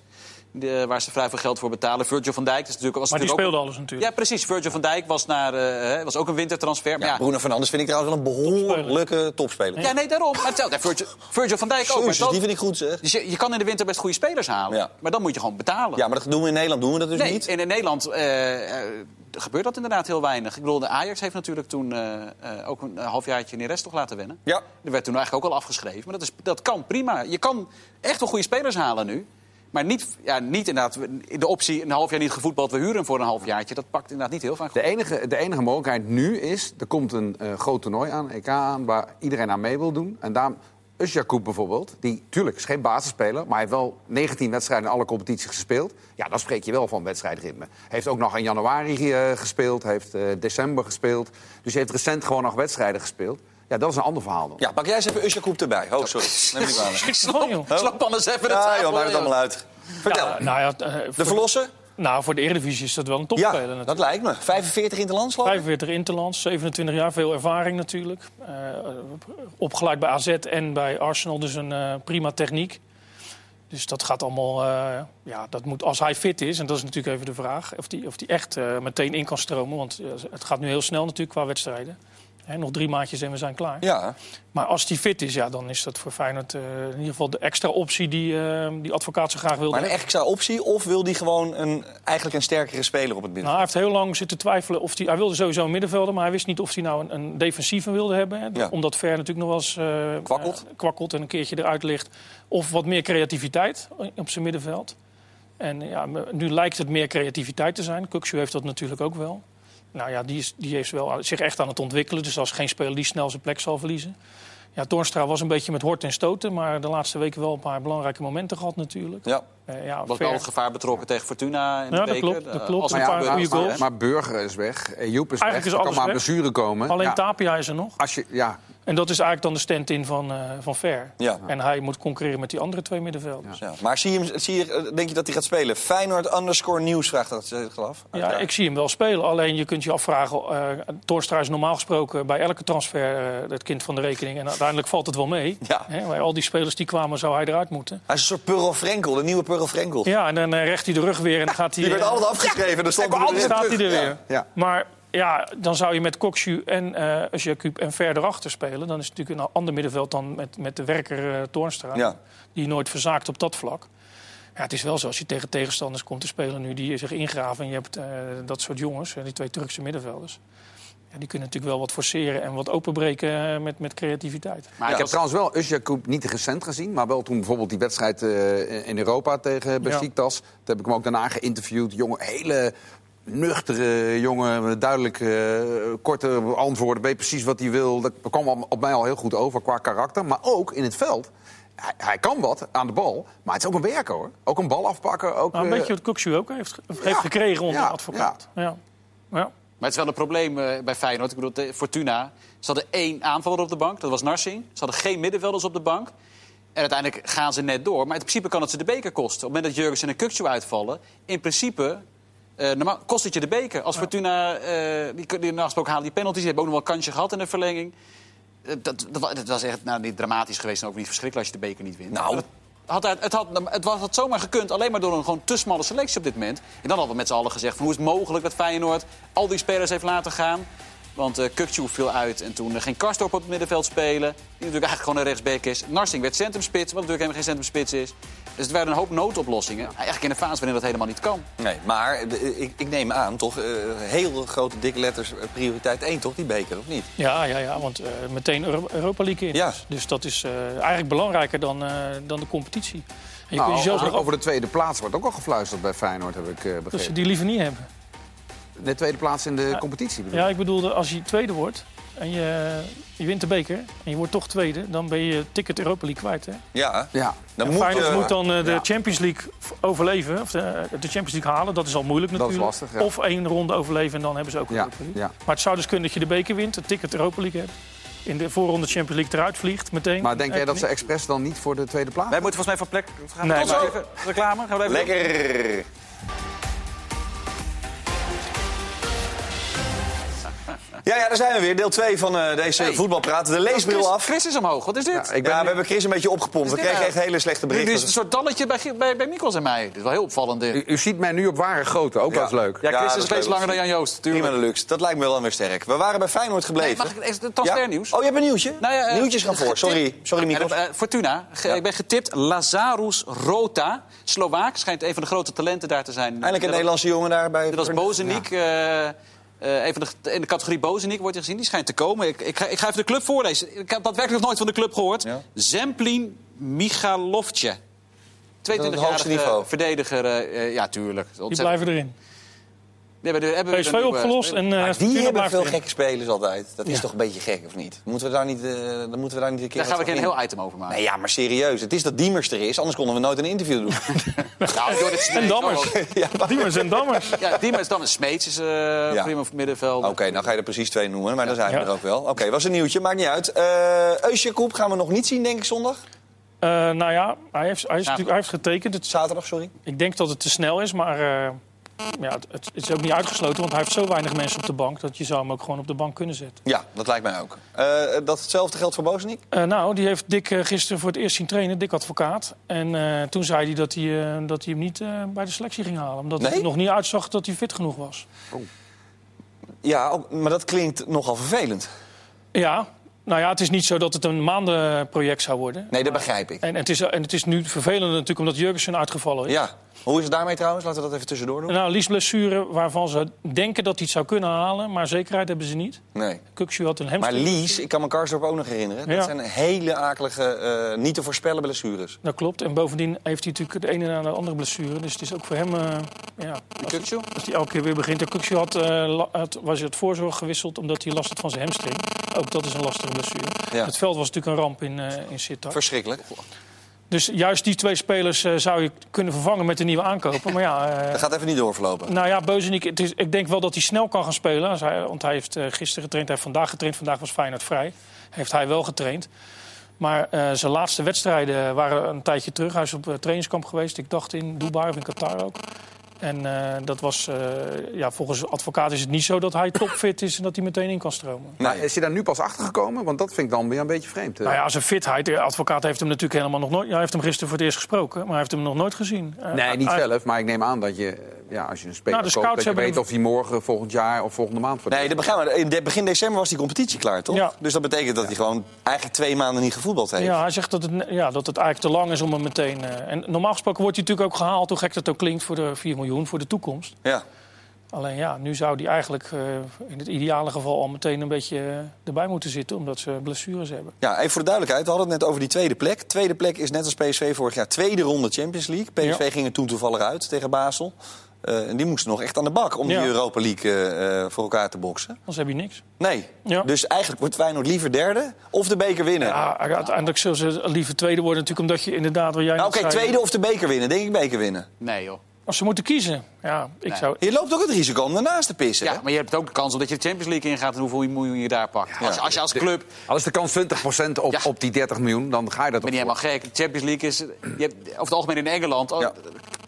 De- waar ze vrij veel geld voor betalen. Virgil van Dijk is natuurlijk, was Maar die speelde ook, alles natuurlijk. Ja, precies. Virgil van Dijk was, naar, eh, was ook een wintertransfer. Maar Ja, ja, Bruno Fernandes vind ik trouwens wel een behoorlijke topspeler. ja, nee, daarom. Maar hetzelfde. Ja, Virgil, Virgil van Dijk ook. Maar dat- die vind ik goed, zeg. dus je, je kan in de winter best goede spelers halen. Ja. Maar dan moet je gewoon betalen. Ja, maar dat doen we in Nederland doen we dat dus nee, niet. en in Nederland eh, eh, gebeurt dat inderdaad heel weinig. Ik bedoel, de Ajax heeft natuurlijk toen eh, eh, ook een halfjaartje Neres toch laten wennen. Ja. Er werd toen eigenlijk ook al afgeschreven. Maar dat, is, dat kan prima. Je kan echt wel goede spelers halen nu. Maar niet, ja, niet inderdaad in de optie een half jaar niet gevoetbald. We huren hem voor een halfjaartje. Dat pakt inderdaad niet heel vaak goed. De enige, de enige mogelijkheid nu is, er komt een eh, groot toernooi aan, EK aan, waar iedereen aan mee wil doen. En daar, Usjakoub bijvoorbeeld, die tuurlijk is geen basisspeler, maar hij heeft wel 19 wedstrijden in alle competities gespeeld. Ja, dan spreek je wel van wedstrijdritme. Heeft ook nog in januari eh, gespeeld, heeft eh, december gespeeld. Dus hij heeft recent gewoon nog wedstrijden gespeeld. Ja, dat is een ander verhaal dan. Ja, pak jij eens even Usjakoub erbij. Oh, sorry. Neem me niet aan. Slap, anders even de Ja, tafel, joh, maak het allemaal uit. Vertel. Ja, nou ja, eh, de Verlossen? nou, voor de Eredivisie is dat wel een topspeler Ja, natuurlijk. dat lijkt me. 45 in de landslag? 45 interlands, 27 jaar, veel ervaring natuurlijk. Eh, opgeleid bij AZ en bij Arsenal, dus een eh, prima techniek. Dus dat gaat allemaal, eh, ja, dat moet, als hij fit is, en dat is natuurlijk even de vraag, of die, of die echt eh, meteen in kan stromen. Want het gaat nu heel snel natuurlijk qua wedstrijden. Nog drie maandjes en we zijn klaar. Ja. Maar als die fit is, ja, dan is dat voor Feyenoord eh, in ieder geval de extra optie die, eh, die advocaat zo graag wilde Maar een hebben. extra optie? Of wil die gewoon een, eigenlijk een sterkere speler op het midden? Nou, hij heeft heel lang zitten twijfelen of hij... Hij wilde sowieso een middenvelder, maar hij wist niet of hij nou een, een defensieve wilde hebben. Hè, Ja. Omdat Ver natuurlijk nog wel eens... eh, Kwakkelt. kwakkelt en een keertje eruit ligt. Of wat meer creativiteit op zijn middenveld. En ja, nu lijkt het meer creativiteit te zijn. Kukshu heeft dat natuurlijk ook wel. Nou ja, die is, die is wel zich echt aan het ontwikkelen. Dus dat is geen speler die snel zijn plek zal verliezen. Ja, Toornstra was een beetje met hort en stoten. Maar de laatste weken wel een paar belangrijke momenten gehad natuurlijk. Ja. Eh, ja, Was Ver- wel het gevaar betrokken tegen Fortuna in de Ja, dat beker. klopt, dat Eh, klopt. als Maar ja, paar goals. maar Burger is weg, eh, Joep is Eigenlijk weg, is er kan alles maar een blessure komen. Alleen Ja, Tapia is er nog. als je, ja, En dat is eigenlijk dan de stand-in van, eh van Ver. Ja. En hij moet concurreren met die andere twee middenvelders. Ja, Ja. Maar zie je hem, zie je, eh, denk je dat hij gaat spelen? Feyenoord underscore nieuws vraagt dat zich af. ik zie hem wel spelen. Alleen je kunt je afvragen... eh Torstra is normaal gesproken bij elke transfer eh, het kind van de rekening. En uiteindelijk valt het wel mee. Ja. Hè, bij al die spelers die kwamen zou hij eruit moeten. Hij is een soort Pearl Frenkel, de nieuwe Pearl Frenkel. Ja, en dan eh, recht hij de rug weer en dan gaat hij... Die werd eh, altijd afgeschreven. en dan stond staat hij er Ja. weer. Ja. Maar ja, dan zou je met Coxu en eh Jacob en verder achter spelen. Dan is het natuurlijk een ander middenveld dan met, met de werker eh Toornstra. Ja. Die nooit verzaakt op dat vlak. Ja, het is wel zo als je tegen tegenstanders komt te spelen nu die zich ingraven. En je hebt eh, dat soort jongens, die twee Turkse middenvelders. Ja, die kunnen natuurlijk wel wat forceren en wat openbreken met, met creativiteit. Maar ik heb trouwens wel Özjakoub niet recent gezien, maar wel toen bijvoorbeeld die wedstrijd eh, in Europa tegen Besiktas. Toen heb ik hem ook daarna geïnterviewd. Jongen, hele nuchtere jongen, met duidelijk eh, korte antwoorden. Weet precies wat hij wil. Dat kwam op- mij al heel goed over qua karakter. Maar ook in het veld. Hij, hij kan wat aan de bal, maar het is ook een werker hoor. Ook een bal afpakken. Ook, Nou, een eh, beetje wat Coxu ook heeft, heeft ja, gekregen onder ja, de advocaat. Ja. Ja. Maar het is wel een probleem eh, bij Feyenoord. Ik bedoel, de- Fortuna. Ze hadden één aanvaller op de bank, dat was Narsing. Ze hadden geen middenvelders op de bank. En uiteindelijk gaan ze net door. Maar in principe kan het ze de beker kosten. Op het moment dat Jurgensen en Kukcu uitvallen... in principe eh, normaal kost het je de beker. Als Fortuna, eh, die, die normaal gesproken halen die penalties... die hebben ook nog wel een kansje gehad in de verlenging. Eh, dat, dat, wa- dat was echt nou, niet dramatisch geweest en ook niet verschrikkelijk als je de beker niet wint. Nou. Het had, het, had, het was, had zomaar gekund, alleen maar door een gewoon te smalle selectie op dit moment. En dan hadden we met z'n allen gezegd: van, hoe is het mogelijk dat Feyenoord al die spelers heeft laten gaan? Want eh Kukcu viel uit en toen eh, ging Karstorp op het middenveld spelen. Die natuurlijk eigenlijk gewoon een rechtsback is. Narsing werd centrumspits, wat natuurlijk helemaal geen centrumspits is. Dus het waren een hoop noodoplossingen. Eigenlijk in een fase waarin dat helemaal niet kan. Nee, maar ik, ik neem aan, toch, eh, heel grote dikke letters, eh, prioriteit 1, toch, die beker, of niet? Ja, ja, ja, want eh, meteen Euro- Europa League in. Ja. Dus dat is eh, eigenlijk belangrijker dan, eh, dan de competitie. En je nou, kunt over, over de tweede plaats wordt ook al gefluisterd bij Feyenoord, heb ik eh, dat ze begrepen. die liever niet hebben. De tweede plaats in de competitie bedoel Ja, ik. ik bedoelde, als je tweede wordt en je, je wint de beker en je wordt toch tweede, dan ben je je ticket Europa League kwijt. Hè? Ja, Ja. dan En moet, Feyenoord eh, moet dan eh, de ja. Champions League overleven, of de, de Champions League halen. Dat is al moeilijk Dat is natuurlijk. lastig, ja. Of één ronde overleven en dan hebben ze ook Ja, Europa League. ja. Maar het zou dus kunnen dat je de beker wint, het ticket Europa League hebt. In de voorronde Champions League eruit vliegt meteen. Maar denk jij Eh, dat ze expres dan niet voor de tweede plaats? Wij moeten volgens mij van plek. Gaan we Nee, tot maar- zo even reclame? Gaan we even Lekker! Ja, ja, daar zijn we weer. Deel 2 van eh, deze Hey. voetbalpraat. De leesbril Chris, af. Chris is omhoog. Wat is dit? Ja, ik ben Ja, we hebben Chris een beetje opgepompt. We kregen nou? echt hele slechte Dit is berichten. een soort dalletje bij, bij, bij Mikos en mij. Dit is wel heel opvallend. Dit. U, u ziet mij nu op ware grootte, ook wel eens leuk. Ja, Chris dat is steeds langer dan Jan Joost. Tuurlijk. Prima de luxe. Dat lijkt me wel weer sterk. We waren bij Feyenoord gebleven. Mag ik even het transfernieuws? Ja. Oh, je hebt een nieuwtje? Nou ja, eh, Nieuwtjes gaan voor. Sorry, sorry Mikos. Eh, Fortuna. Ge- Ja. Ik ben getipt. Lazarus Rota. Slovaak. Schijnt een van de grote talenten daar te zijn. Eindelijk een Nederlandse jongen daarbij. Net als Bozeniek. Eh, eh, even de, in de categorie Bozeniek wordt hij gezien. Die schijnt te komen. Ik, ik, ga, ik ga even de club voorlezen. Ik heb daadwerkelijk nog nooit van de club gehoord. Ja. Zemplin Michalovce. hoogste 22-jarige niveau. verdediger. eh, eh, ja, tuurlijk. Die blijven erin. Hebben hebben we PSV nieuwe opgelost en eh, die hebben veel gekke spelers altijd. Dat is Ja. toch een beetje gek, of niet? Moeten we daar niet, eh, dan moeten we daar niet een keer Daar gaan we een heel item over maken. Nee, ja, maar serieus. Het is dat Diemers er is, anders konden we nooit een interview doen. Nou, Jorrit Smeets En Dammers. ja, maar- Diemers en Dammers. Ja, Diemers dan een Smeets is eh Ja. prima voor middenveld. Oké, nou ga je er precies twee noemen, maar dan zijn we Ja. er ook wel. Oké, was een nieuwtje, maakt niet uit. Eh Eusje Koep gaan we nog niet zien, denk ik, zondag? Eh, nou ja, hij heeft, hij, is natuurlijk, hij heeft getekend. Het, Zaterdag, sorry. ik denk dat het te snel is, maar eh, ja, het, het is ook niet uitgesloten. Want hij heeft zo weinig mensen op de bank dat je zou hem ook gewoon op de bank kunnen zetten. Ja, dat lijkt mij ook. Eh, dat hetzelfde geldt voor Bozeniek? Eh, nou, die heeft Dick eh, gisteren voor het eerst zien trainen, Dick Advocaat. En toen zei hij dat hij, dat hij hem niet bij de selectie ging halen. Omdat Nee? er nog niet uitzag dat hij fit genoeg was. Ja, ook- maar dat klinkt nogal vervelend. Ja, nou ja, het is niet zo dat het een maandenproject zou worden. Nee, dat begrijp ik. En, het is, en het is nu vervelend natuurlijk omdat Jurgensen uitgevallen is. Ja. Hoe is het daarmee trouwens? Laten we dat even tussendoor doen. Nou, Lies blessure waarvan ze denken dat hij het zou kunnen halen, maar zekerheid hebben ze niet. Nee. Kukshu had een Maar hamstring. Lies, ik kan me Karsdorp ook nog herinneren. Dat Ja. zijn hele akelige, eh, niet te voorspellen blessures. Dat klopt. En bovendien heeft hij natuurlijk de ene na de andere blessure. Dus het is ook voor hem, eh, ja, als, Kukçu? als hij elke keer weer begint. En Kukshu had, la- had, was het voorzorg gewisseld omdat hij last had van zijn hamstring. Ook dat is een lastige blessure. Ja. Het veld was natuurlijk een ramp in, eh in Sittard. Verschrikkelijk. Dus juist die twee spelers eh, zou je kunnen vervangen met de nieuwe aankopen. Maar ja, eh, Dat gaat even niet doorverlopen. Nou ja, Beuzenik, het is, ik denk wel dat hij snel kan gaan spelen. Want hij heeft gisteren getraind, hij heeft vandaag getraind. Vandaag was Feyenoord vrij. Heeft hij wel getraind. Maar zijn laatste wedstrijden waren een tijdje terug. Hij is op trainingskamp geweest. Ik dacht in Dubai of in Qatar ook. En eh, dat was, eh, ja, volgens de advocaat is het niet zo dat hij topfit is en dat hij meteen in kan stromen. Maar is je daar nu pas achter gekomen? Want dat vind ik dan weer een beetje vreemd. Nou ja, zijn fitheid. De advocaat heeft hem natuurlijk helemaal nog nooit. Ja, hij heeft hem gisteren voor het eerst gesproken, maar hij heeft hem nog nooit gezien. Eh, nee, niet hij- zelf, maar ik neem aan dat je... ja, als je een speler Nou, de koopt, scouts dat je weet hem- of hij morgen, volgend jaar of volgende maand... voor Nee, de begin, in de- begin december was die competitie klaar, toch? Ja. Dus dat betekent dat hij gewoon eigenlijk twee maanden niet gevoetbald heeft. Ja, hij zegt dat het, ja, dat het eigenlijk te lang is om hem meteen... eh, en normaal gesproken wordt hij natuurlijk ook gehaald, hoe gek dat ook klinkt... voor de 4 miljoen, voor de toekomst. Ja. Alleen ja, nu zou hij eigenlijk eh, in het ideale geval al meteen een beetje eh, erbij moeten zitten... omdat ze blessures hebben. Ja, even voor de duidelijkheid. We hadden het net over die tweede plek. Tweede plek is net als PSV vorig jaar tweede ronde Champions League. PSV Ja. ging er toen toevallig uit tegen Basel. Eh, en die moesten nog echt aan de bak om Ja. die Europa League eh, eh, voor elkaar te boksen. Anders heb je niks. Nee. Ja. Dus eigenlijk wordt Feyenoord liever derde of de beker winnen. Ja, uiteindelijk zullen ze liever tweede worden natuurlijk... omdat je inderdaad, wat jij nou, oké, tweede of de beker winnen. Denk ik beker winnen. Nee, joh. Als ze moeten kiezen, ja, ik Nee. zou... Je loopt ook het risico om ernaast te pissen. Ja, hè? maar je hebt ook de kans omdat je de Champions League ingaat en hoeveel miljoen je daar pakt. Als, als je als club Al is de kans 20% op, Ja. op die 30 miljoen, dan ga je dat ben je toch helemaal gek. De Champions League is. Je hebt, over het algemeen in Engeland. oh, Ja.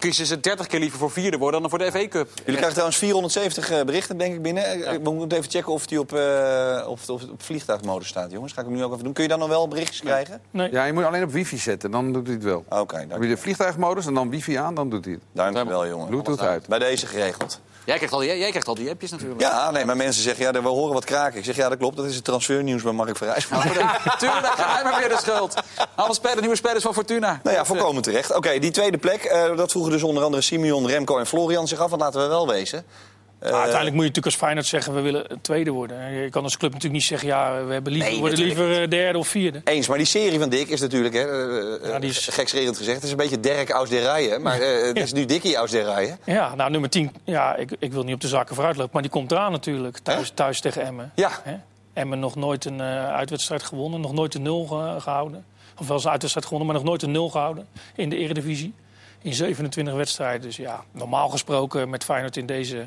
Kiezen ze 30 keer liever voor vierde worden dan voor de FA Cup. Jullie krijgen trouwens 470 eh, berichten, denk ik, binnen. Eh, We moeten even checken of die op, eh, op, op, op vliegtuigmodus staat, jongens. Ga ik hem nu ook even doen. Kun je dan nog wel berichtjes krijgen? Nee. Ja, je moet alleen op wifi zetten, dan doet hij het wel. Oké, Heb dank, je de vliegtuigmodus en dan wifi aan, dan doet hij het. dank je wel, jongen. Bluetooth uit. Bij deze geregeld. Jij krijgt, al die, jij krijgt al die appjes natuurlijk. Ja, nee, maar mensen zeggen, ja, we horen wat kraken. Ik zeg, ja, dat klopt. Dat is het transfernieuws bij Mark Verrijs. Tuurlijk, dan ga hij maar weer de schuld. Alle spelers, nieuwe spelers van Fortuna. Nou ja, volkomen terecht. Oké, die tweede plek, eh, dat vroegen dus onder andere Simeon, Remco en Florian zich af. Want laten we wel wezen. Eh, Maar uiteindelijk moet je natuurlijk als Feyenoord zeggen... we willen tweede worden. Je kan als club natuurlijk niet zeggen... ja, we hebben liever, Nee, worden liever eh, derde of vierde. Eens, maar die serie van Dick is natuurlijk, hè, eh, Ja, die is- gekscherend gezegd, het is een beetje Dirk aus der Rijen. Maar eh, het is nu Dickie aus der Rijen. Ja, nou, nummer 10. Ja, ik, ik wil niet op de zaken vooruitlopen, maar die komt eraan natuurlijk. Thuis, thuis tegen Emmen. Ja. Emmen nog nooit een eh, uitwedstrijd gewonnen, nog nooit een nul ge- gehouden. Of wel eens een uitwedstrijd gewonnen, maar nog nooit een nul gehouden in de Eredivisie. In 27 wedstrijden. Dus ja, normaal gesproken met Feyenoord in deze,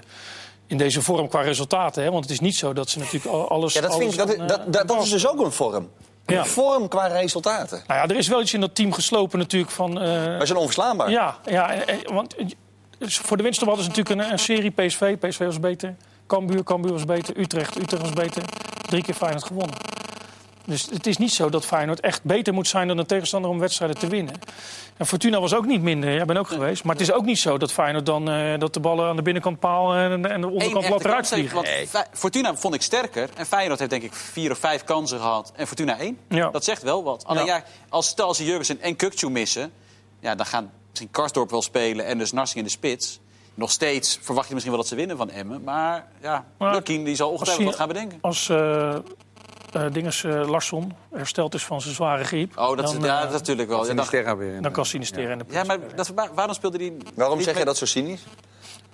in deze vorm qua resultaten. Hè? Want het is niet zo dat ze natuurlijk al- alles... Ja, dat, vind ik, dat, aan, dat, eh, dat, dat is dus ook een vorm. Ja. Een vorm qua resultaten. Nou ja, er is wel iets in dat team geslopen natuurlijk van... eh, Maar ze zijn onverslaanbaar. Ja, ja en- want eh, voor de winst hadden ze natuurlijk een, een serie PSV. PSV was beter. Cambuur, Cambuur was beter. Utrecht, Utrecht was beter. Drie keer Feyenoord gewonnen. Dus het is niet zo dat Feyenoord echt beter moet zijn dan een tegenstander om wedstrijden te winnen. En Fortuna was ook niet minder. Jij bent ook geweest. Maar het is ook niet zo dat Feyenoord dan eh, dat de ballen aan de binnenkant paal en, en de onderkant lat eruit vliegen. Fortuna vond ik sterker. En Feyenoord heeft denk ik vier of vijf kansen gehad. En Fortuna één. Ja. Dat zegt wel wat. Alleen Ja. ja, als stel als Jurgensen en Kukcu missen... Ja, dan gaan misschien Karsdorp wel spelen en dus Narsing in de spits. Nog steeds verwacht je misschien wel dat ze winnen van Emmen. Maar ja, Lukien die zal ongetwijfeld wat gaan bedenken. Als eh eh, dinges, eh, Larsson hersteld is van zijn zware griep... Oh, dat, is, ja, eh, dat is natuurlijk wel. Weer. in. dan kan Sinisteren in de ja, maar dat, waarom speelde die... Waarom zeg je dat zo cynisch?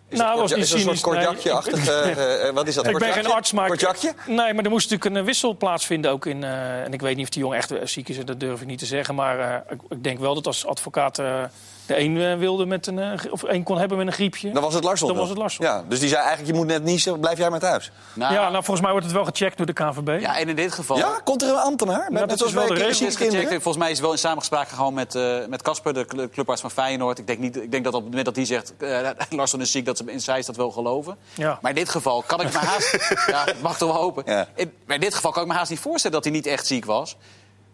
Is Nou, dat was niet is een soort nee. kortjakje-achtig? wat is dat? Ik ben kortjakje? geen arts, maar... Kortjakje? Nee, maar er moest natuurlijk een wissel plaatsvinden ook in... eh, en ik weet niet of die jongen echt ziek is, dat durf ik niet te zeggen. Maar eh, ik, ik denk wel dat als advocaat eh, de een eh, wilde met een... eh, of één kon hebben met een griepje. Dan was het Larsson. Dan wel. was het Larsson. Ja, dus die zei eigenlijk, je moet net niezen, blijf jij maar thuis. Nou, Ja, nou, volgens mij wordt het wel gecheckt door de KNVB. ja, en in dit geval... Ja, komt er een ambtenaar? Dat is wel de kinderen? Volgens mij is het wel in samenspraak gegaan met eh, met Casper, de cl- clubarts van Feyenoord. Ik denk, niet, ik denk dat op het moment dat hij zegt, eh Larsson is ziek, dat ze in Zeist dat wel geloven. Ja. Maar in dit geval kan ik me haast... ja, mag toch wel hopen. Ja. In, maar in dit geval kan ik me haast niet voorstellen dat hij niet echt ziek was.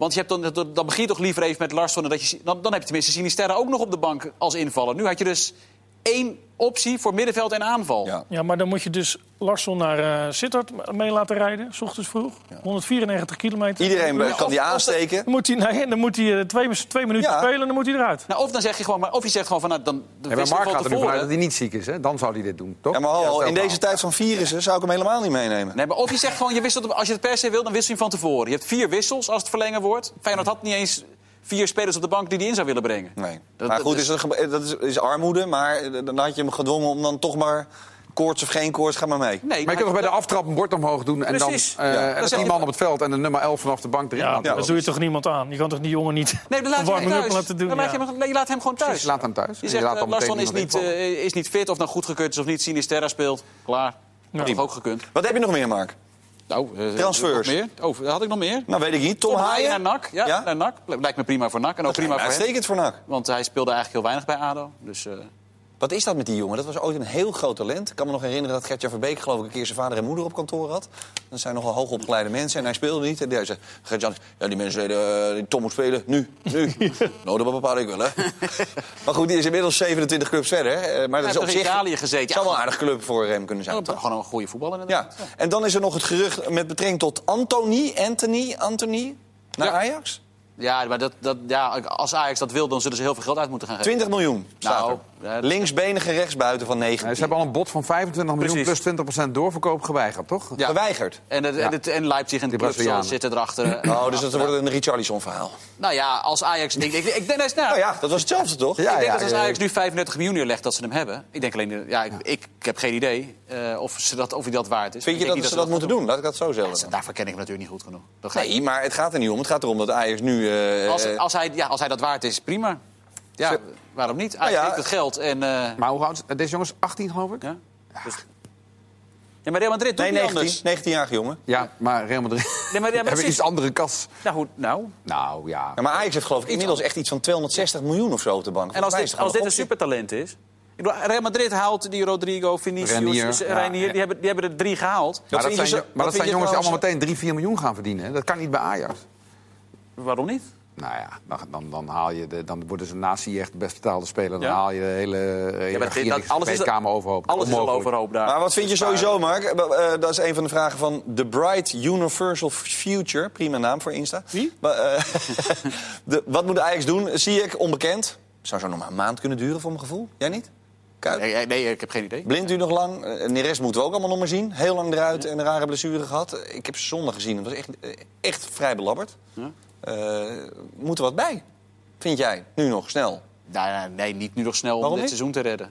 Want je hebt dan, dan, begin je toch liever even met Larsson... Dat je, dan, dan heb je tenminste Sinisterra ook nog op de bank als invaller. Nu had je dus één optie voor middenveld en aanval. Ja. Ja, maar dan moet je dus Larsson naar eh Sittard mee laten rijden, s ochtends vroeg. 194 kilometer. Iedereen Ja, kan of- die of aansteken. Dan moet hij, nee, dan moet hij eh, twee, twee minuten Ja. spelen en dan moet hij eruit. Nou, of dan zeg je gewoon, maar of je zegt gewoon van, nou, dan Ja, maar Mark gaat er nu vanuit dat hij niet ziek is. Hè? Dan zou hij dit doen, toch? Ja, maar stel in deze tijd van virussen zou ik hem helemaal niet meenemen. Nee, maar of je zegt gewoon, je wisselt, als je het per se wil, dan wissel je hem van tevoren. Je hebt vier wissels als het verlengen wordt. Feyenoord had niet eens vier spelers op de bank die hij in zou willen brengen. Nee. Dat- maar goed, is- is dat, is, is armoede. Maar eh, dan had je hem gedwongen om dan toch maar... Koorts of geen koorts, ga maar mee. Nee, Maar je kunt toch bij de aftrap een bord omhoog doen en Precies. dan eh Ja. en Dan je- man op het veld en de nummer 11 vanaf de bank erin Ja, laten dat lopen. doe je toch niemand aan? Je kan toch die jongen niet Nee, dan laat je hem thuis. laten doen? Dan laat je, ja. hem, je laat hem gewoon thuis. Je laat hem thuis. Je zegt, laat eh, is niet, is niet fit of nou goedgekeurd is of niet. Sinisterra speelt. Klaar. Dat had ook gekund. Wat heb je nog meer, Mark? Nou, eh, Transfers. Meer? Oh, had ik nog meer? Nou, weet ik niet. Tom, Tom Haaien Haaien? naar NAC. Ja, Ja? naar NAC. Lijkt me prima voor NAC. En ook prima voor hem. Uitstekend voor NAC. Want hij speelde eigenlijk heel weinig bij ADO. Dus eh, Wat is dat met die jongen? Dat was ooit een heel groot talent. Ik kan me nog herinneren dat Gertjan Verbeek geloof ik een keer zijn vader en moeder op kantoor had. Dat zijn nogal hoogopgeleide mensen en hij speelde niet. En hij zei, Gertjan, ja, die mensen zeiden, eh, die Tom moet spelen, nu, nu. nou, dat bepaal ik wel, hè. maar goed, die is inmiddels 27 clubs verder. hè. Eh, Maar dat is op zich... Italië gezeten. Het zou wel een aardig club voor hem kunnen zijn, Ja, toch? gewoon een goede voetballer inderdaad. Ja. En dan is er nog het gerucht met betrekking tot Anthony, Anthony, Anthony naar Ja. Ajax. Ja, maar dat, dat, ja, als Ajax dat wil, dan zullen ze heel veel geld uit moeten gaan geven. 20 miljoen staat Nou, er. ja, Linksbenige rechtsbuiten van 19. Nee, ze hebben al een bod van 25 miljoen Precies. plus 20% doorverkoop geweigerd, toch? Ja. Geweigerd. En, het, en, het, en Leipzig en Brazilianen. zitten erachter. Oh, dus dat wordt een Richarlison verhaal. Nou ja, als Ajax... Ik, ik, ik, denk- nou, Nou ja, dat was hetzelfde toch? Ja, ik denk ja, dat als ja. Ajax nu 35 miljoen neerlegt, dat ze hem hebben. Ik denk alleen... Ja, ik, ik, ik heb geen idee eh, of, ze dat, of hij dat waard is. Vind je dat ze dat moeten doen? Laat ik dat zo Ja, zeggen. daarvoor ken ik hem natuurlijk niet goed genoeg. Dat ga ik Nee, maar het gaat er niet om. Het gaat erom dat Ajax nu... eh, Als, eh, als, hij, ja, als hij dat waard is, prima. Ja, Ze- waarom niet? Hij ja. heeft het geld en... eh, Maar hoe oud is deze jongens? 18 geloof ik? ja. Dus- ja, maar Real Madrid doet nee, niet 19. anders. 19-jarige jongen. Ja, maar Real Madrid Nee, maar, ja, hebben iets andere kas. Nou, goed, nou. Nou ja. Ja, maar Ajax heeft geloof ik inmiddels echt iets van 260 miljoen of zo op de bank. En als dit, als dit een supertalent is... Ik bedoel, Real Madrid haalt die Rodrigo, Vinicius, Renier, Reinier, ja. Die, hebben, die hebben er drie gehaald. Maar dat zijn, maar dat zijn jongens die allemaal meteen 3, 4 miljoen gaan verdienen. hè? Dat kan niet bij Ajax. Waarom niet? Nou ja, dan, dan, dan, haal je de, dan worden ze naast die echt de best betaalde speler. Dan Ja. haal je de hele, hele dat- alles is- kamer overhoop. Alles is al overhoop daar. Maar wat vind je sowieso, Mark? Eh, dat is een van de vragen van The Bright Universal Future. Prima naam voor Insta. Wie? Maar, eh, de, wat moet de Ajax doen? Zie ik onbekend. Zou zo nog maar een maand kunnen duren, voor mijn gevoel. Jij niet? Kuit? Nee, nee, ik heb geen idee. Blind u nog lang. Eh, Neres moeten we ook allemaal nog maar zien. Heel lang eruit en een rare blessure gehad. Eh, Ik heb ze zondag gezien. Het was echt, eh, echt vrij belabberd. Ja. Eh, moet er wat bij? Vind jij? Nu nog, snel. Nou, ja, nee, niet nu nog snel om dit niet? seizoen te redden.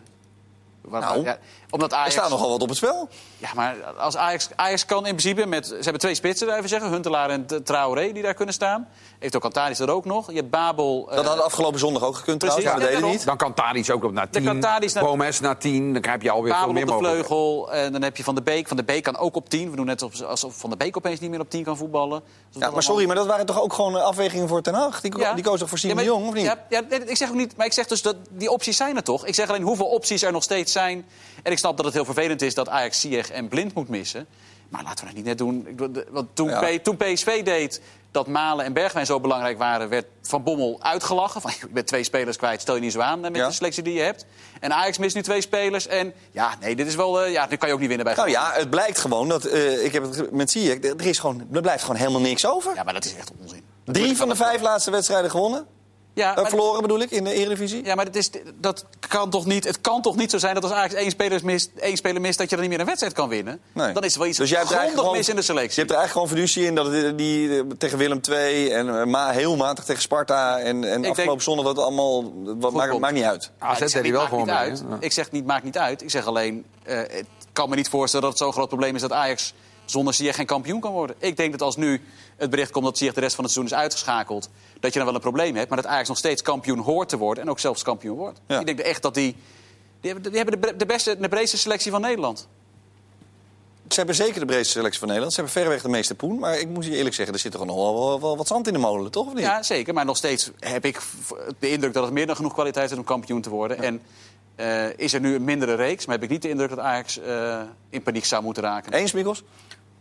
Waar- Nou, ja, omdat Er Ajax, staat nogal wat op het spel. Ja, maar als Ajax, Ajax kan in principe met... Ze hebben twee spitsen, even zeggen. Huntelaar en Traoré die daar kunnen staan. Heeft ook Antalis er ook nog. Je hebt Babel... Dat eh, had afgelopen zondag ook gekund precies, trouwens, maar ja, dat deden niet. Dan kan Tadic ook op naar 10. kan Tadic naar- Gomez naar 10. Dan heb je alweer veel Babel meer op de vleugel. En dan heb je Van de Beek. Van de Beek kan ook op 10. We doen net alsof- Van de Beek opeens niet meer op 10 kan voetballen. Ja, maar sorry, maar dat waren toch ook gewoon eh, afwegingen voor Ten Hag? Die, Ja. die koos toch voor Simon Jong, of niet? Ja, ja, nee, ik zeg ook niet, maar ik zeg dus dat die opties zijn er toch. Ik zeg alleen hoeveel opties er nog steeds zijn. En ik snap dat het heel vervelend is dat Ajax Ziyech en Blind moet missen. Maar laten we dat niet net doen. Want toen, Ja. P- toen PSV deed dat Malen en Bergwijn zo belangrijk waren... werd Van Bommel uitgelachen. Van, je bent twee spelers kwijt, stel je niet zo aan eh, met Ja. de selectie die je hebt. En Ajax mist nu twee spelers. En ja, nee, dit is wel... eh, ja, nu kan je ook niet winnen bij Nou ja, het blijkt gewoon dat, eh, ik heb het met Ziyech, er, is gewoon, er blijft gewoon helemaal niks over. Ja, maar dat is echt onzin. Drie van de vijf laatste wedstrijden gewonnen. Ja, Eh, maar- verloren bedoel ik, in de Eredivisie. Ja, maar dat, is, dat kan toch niet, het kan toch niet zo zijn dat als Ajax één speler mist, één speler mist... dat je dan niet meer een wedstrijd kan winnen? Nee. Dan is er wel iets Dus jij hebt grondig eigenlijk mis in de gewoon- selectie. Je hebt er eigenlijk gewoon fiducie in dat het, die, eh, tegen Willem II en eh, ma, heel matig tegen Sparta en, en afgelopen zondag dat allemaal, wat maakt, maakt niet uit. AZ deed hij wel gewoon niet mee, uit. Ja. Ik zeg niet, maakt niet uit. Ik zeg alleen, eh, het kan me niet voorstellen dat het zo'n groot probleem is... dat Ajax zonder Ziyech geen kampioen kan worden. Ik denk dat als nu het bericht komt dat Ziyech de rest van het seizoen is uitgeschakeld... dat je dan wel een probleem hebt, maar dat Ajax nog steeds kampioen hoort te worden... en ook zelfs kampioen wordt. Ja. Ik denk echt dat die... Die hebben, die hebben de, de beste, de breedste selectie van Nederland. Ze hebben zeker de breedste selectie van Nederland. Ze hebben verreweg de meeste poen. Maar ik moet je eerlijk zeggen, er zit toch nog wel, wel, wel wat zand in de molen, toch? Of niet? Ja, zeker. Maar nog steeds heb ik de indruk dat het meer dan genoeg kwaliteit is om kampioen te worden. En eh, is er nu een mindere reeks, maar heb ik niet de indruk dat Ajax eh, in paniek zou moeten raken. Eens, Mikkels?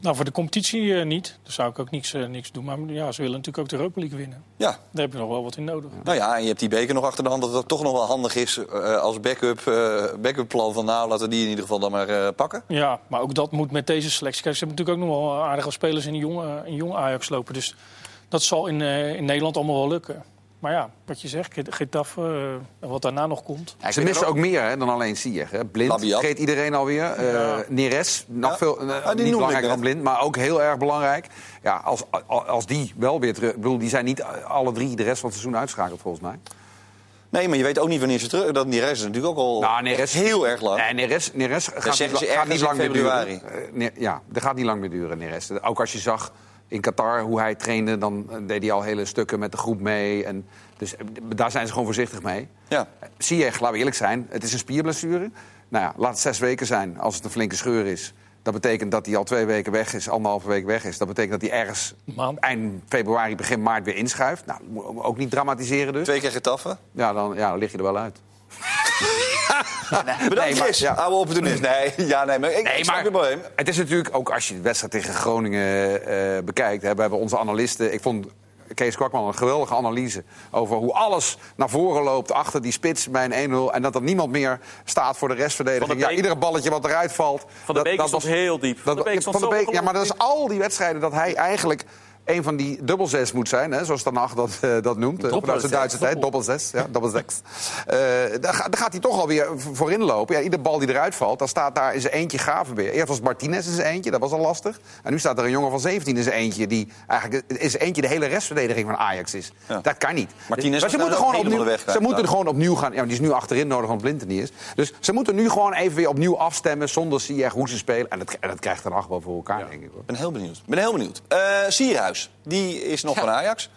Nou, voor de competitie eh, niet. Daar zou ik ook niks, eh, niks doen. Maar ja, ze willen natuurlijk ook de Europa League winnen. Ja. Daar heb je nog wel wat in nodig. Nou ja, en je hebt die beker nog achter de hand. Dat het toch nog wel handig is eh, als backup, backup plan van nou, laten we die in ieder geval dan maar pakken. Ja, maar ook dat moet met deze selectie. Kijk, ze hebben natuurlijk ook nog wel aardige spelers in jong, eh, in jong Ajax lopen. Dus dat zal in, in Nederland allemaal wel lukken. Maar ja, wat je zegt, Get- Getafe eh, en wat daarna nog komt. Ja, Ze missen ook meer hè, dan alleen hè. Blind Labiat. vergeet iedereen alweer. Eh Neres, nog Ja. veel, eh, Ah, niet belangrijker dan Blind, maar ook heel erg belangrijk. Ja, als, als die wel weer terug... Ik bedoel, die zijn niet alle drie de rest van het seizoen uitschakeld, volgens mij. Nee, maar je weet ook niet wanneer ze terug... Dat die reis is natuurlijk ook al Nou, Neres- heel erg lang. Nee, Neres, Neres gaat, niet, gaat niet in lang meer februari. duren. Ja, dat gaat niet lang meer duren, Neres. Ook als je zag in Qatar hoe hij trainde, dan eh, deed hij al hele stukken met de groep mee. En dus eh, daar zijn ze gewoon voorzichtig mee. Ja. Ziyech, laten we eerlijk zijn, het is een spierblessure. Nou ja, laat het zes weken zijn als het een flinke scheur is. Dat betekent dat hij al twee weken weg is, anderhalve week weg is. Dat betekent dat hij ergens Maand. eind februari, begin maart weer inschuift. Nou, ook niet dramatiseren dus. Twee keer getaffen. Ja, dan, ja, dan lig je er wel uit. Bedankt, Nee, maar- Chris. ja. Oude opportunist. Nee, ja, nee, maar ik, Nee, ik snap maar je probleem. het is natuurlijk ook als je de wedstrijd tegen Groningen eh, bekijkt. Hè, we hebben onze analisten. Ik vond Kees Kwakman een geweldige analyse over hoe alles naar voren loopt achter die spits bij een 1-0. En dat er niemand meer staat voor de restverdediging. Van de Ja, Beek- iedere balletje wat eruit valt. Van de Beek stond heel diep. Van de Beek stond zo ja, maar dat is al die wedstrijden dat hij eigenlijk een van die dubbelzes moet zijn, hè, zoals Hag dat, eh, dat noemt. eh, vanuit de Duitse tijd, dobbelzes. Ja, dobbelzes. Eh daar, ga- daar gaat hij toch alweer v- voor inlopen. Ja, iedere bal die eruit valt, dan staat daar in zijn eentje Gravenbeer. Eerst was Martinez in zijn eentje, dat was al lastig. En nu staat er een jongen van 17 in zijn eentje... die eigenlijk in zijn eentje de hele restverdediging van Ajax is. Ja. Dat kan niet. Martinez maar ze moeten gewoon opnieuw, weg ze moeten ja. gewoon opnieuw gaan. Ja, die is nu achterin nodig, want Blind er niet is. Dus ze moeten nu gewoon even weer opnieuw afstemmen... zonder Ziyech hoe ze spelen. En dat, en dat krijgt Hag wel voor elkaar, denk ik. Hoor. Ik ben heel benieuwd. Ben heel benieuwd. Eh Sierhuis, die is nog van Ajax.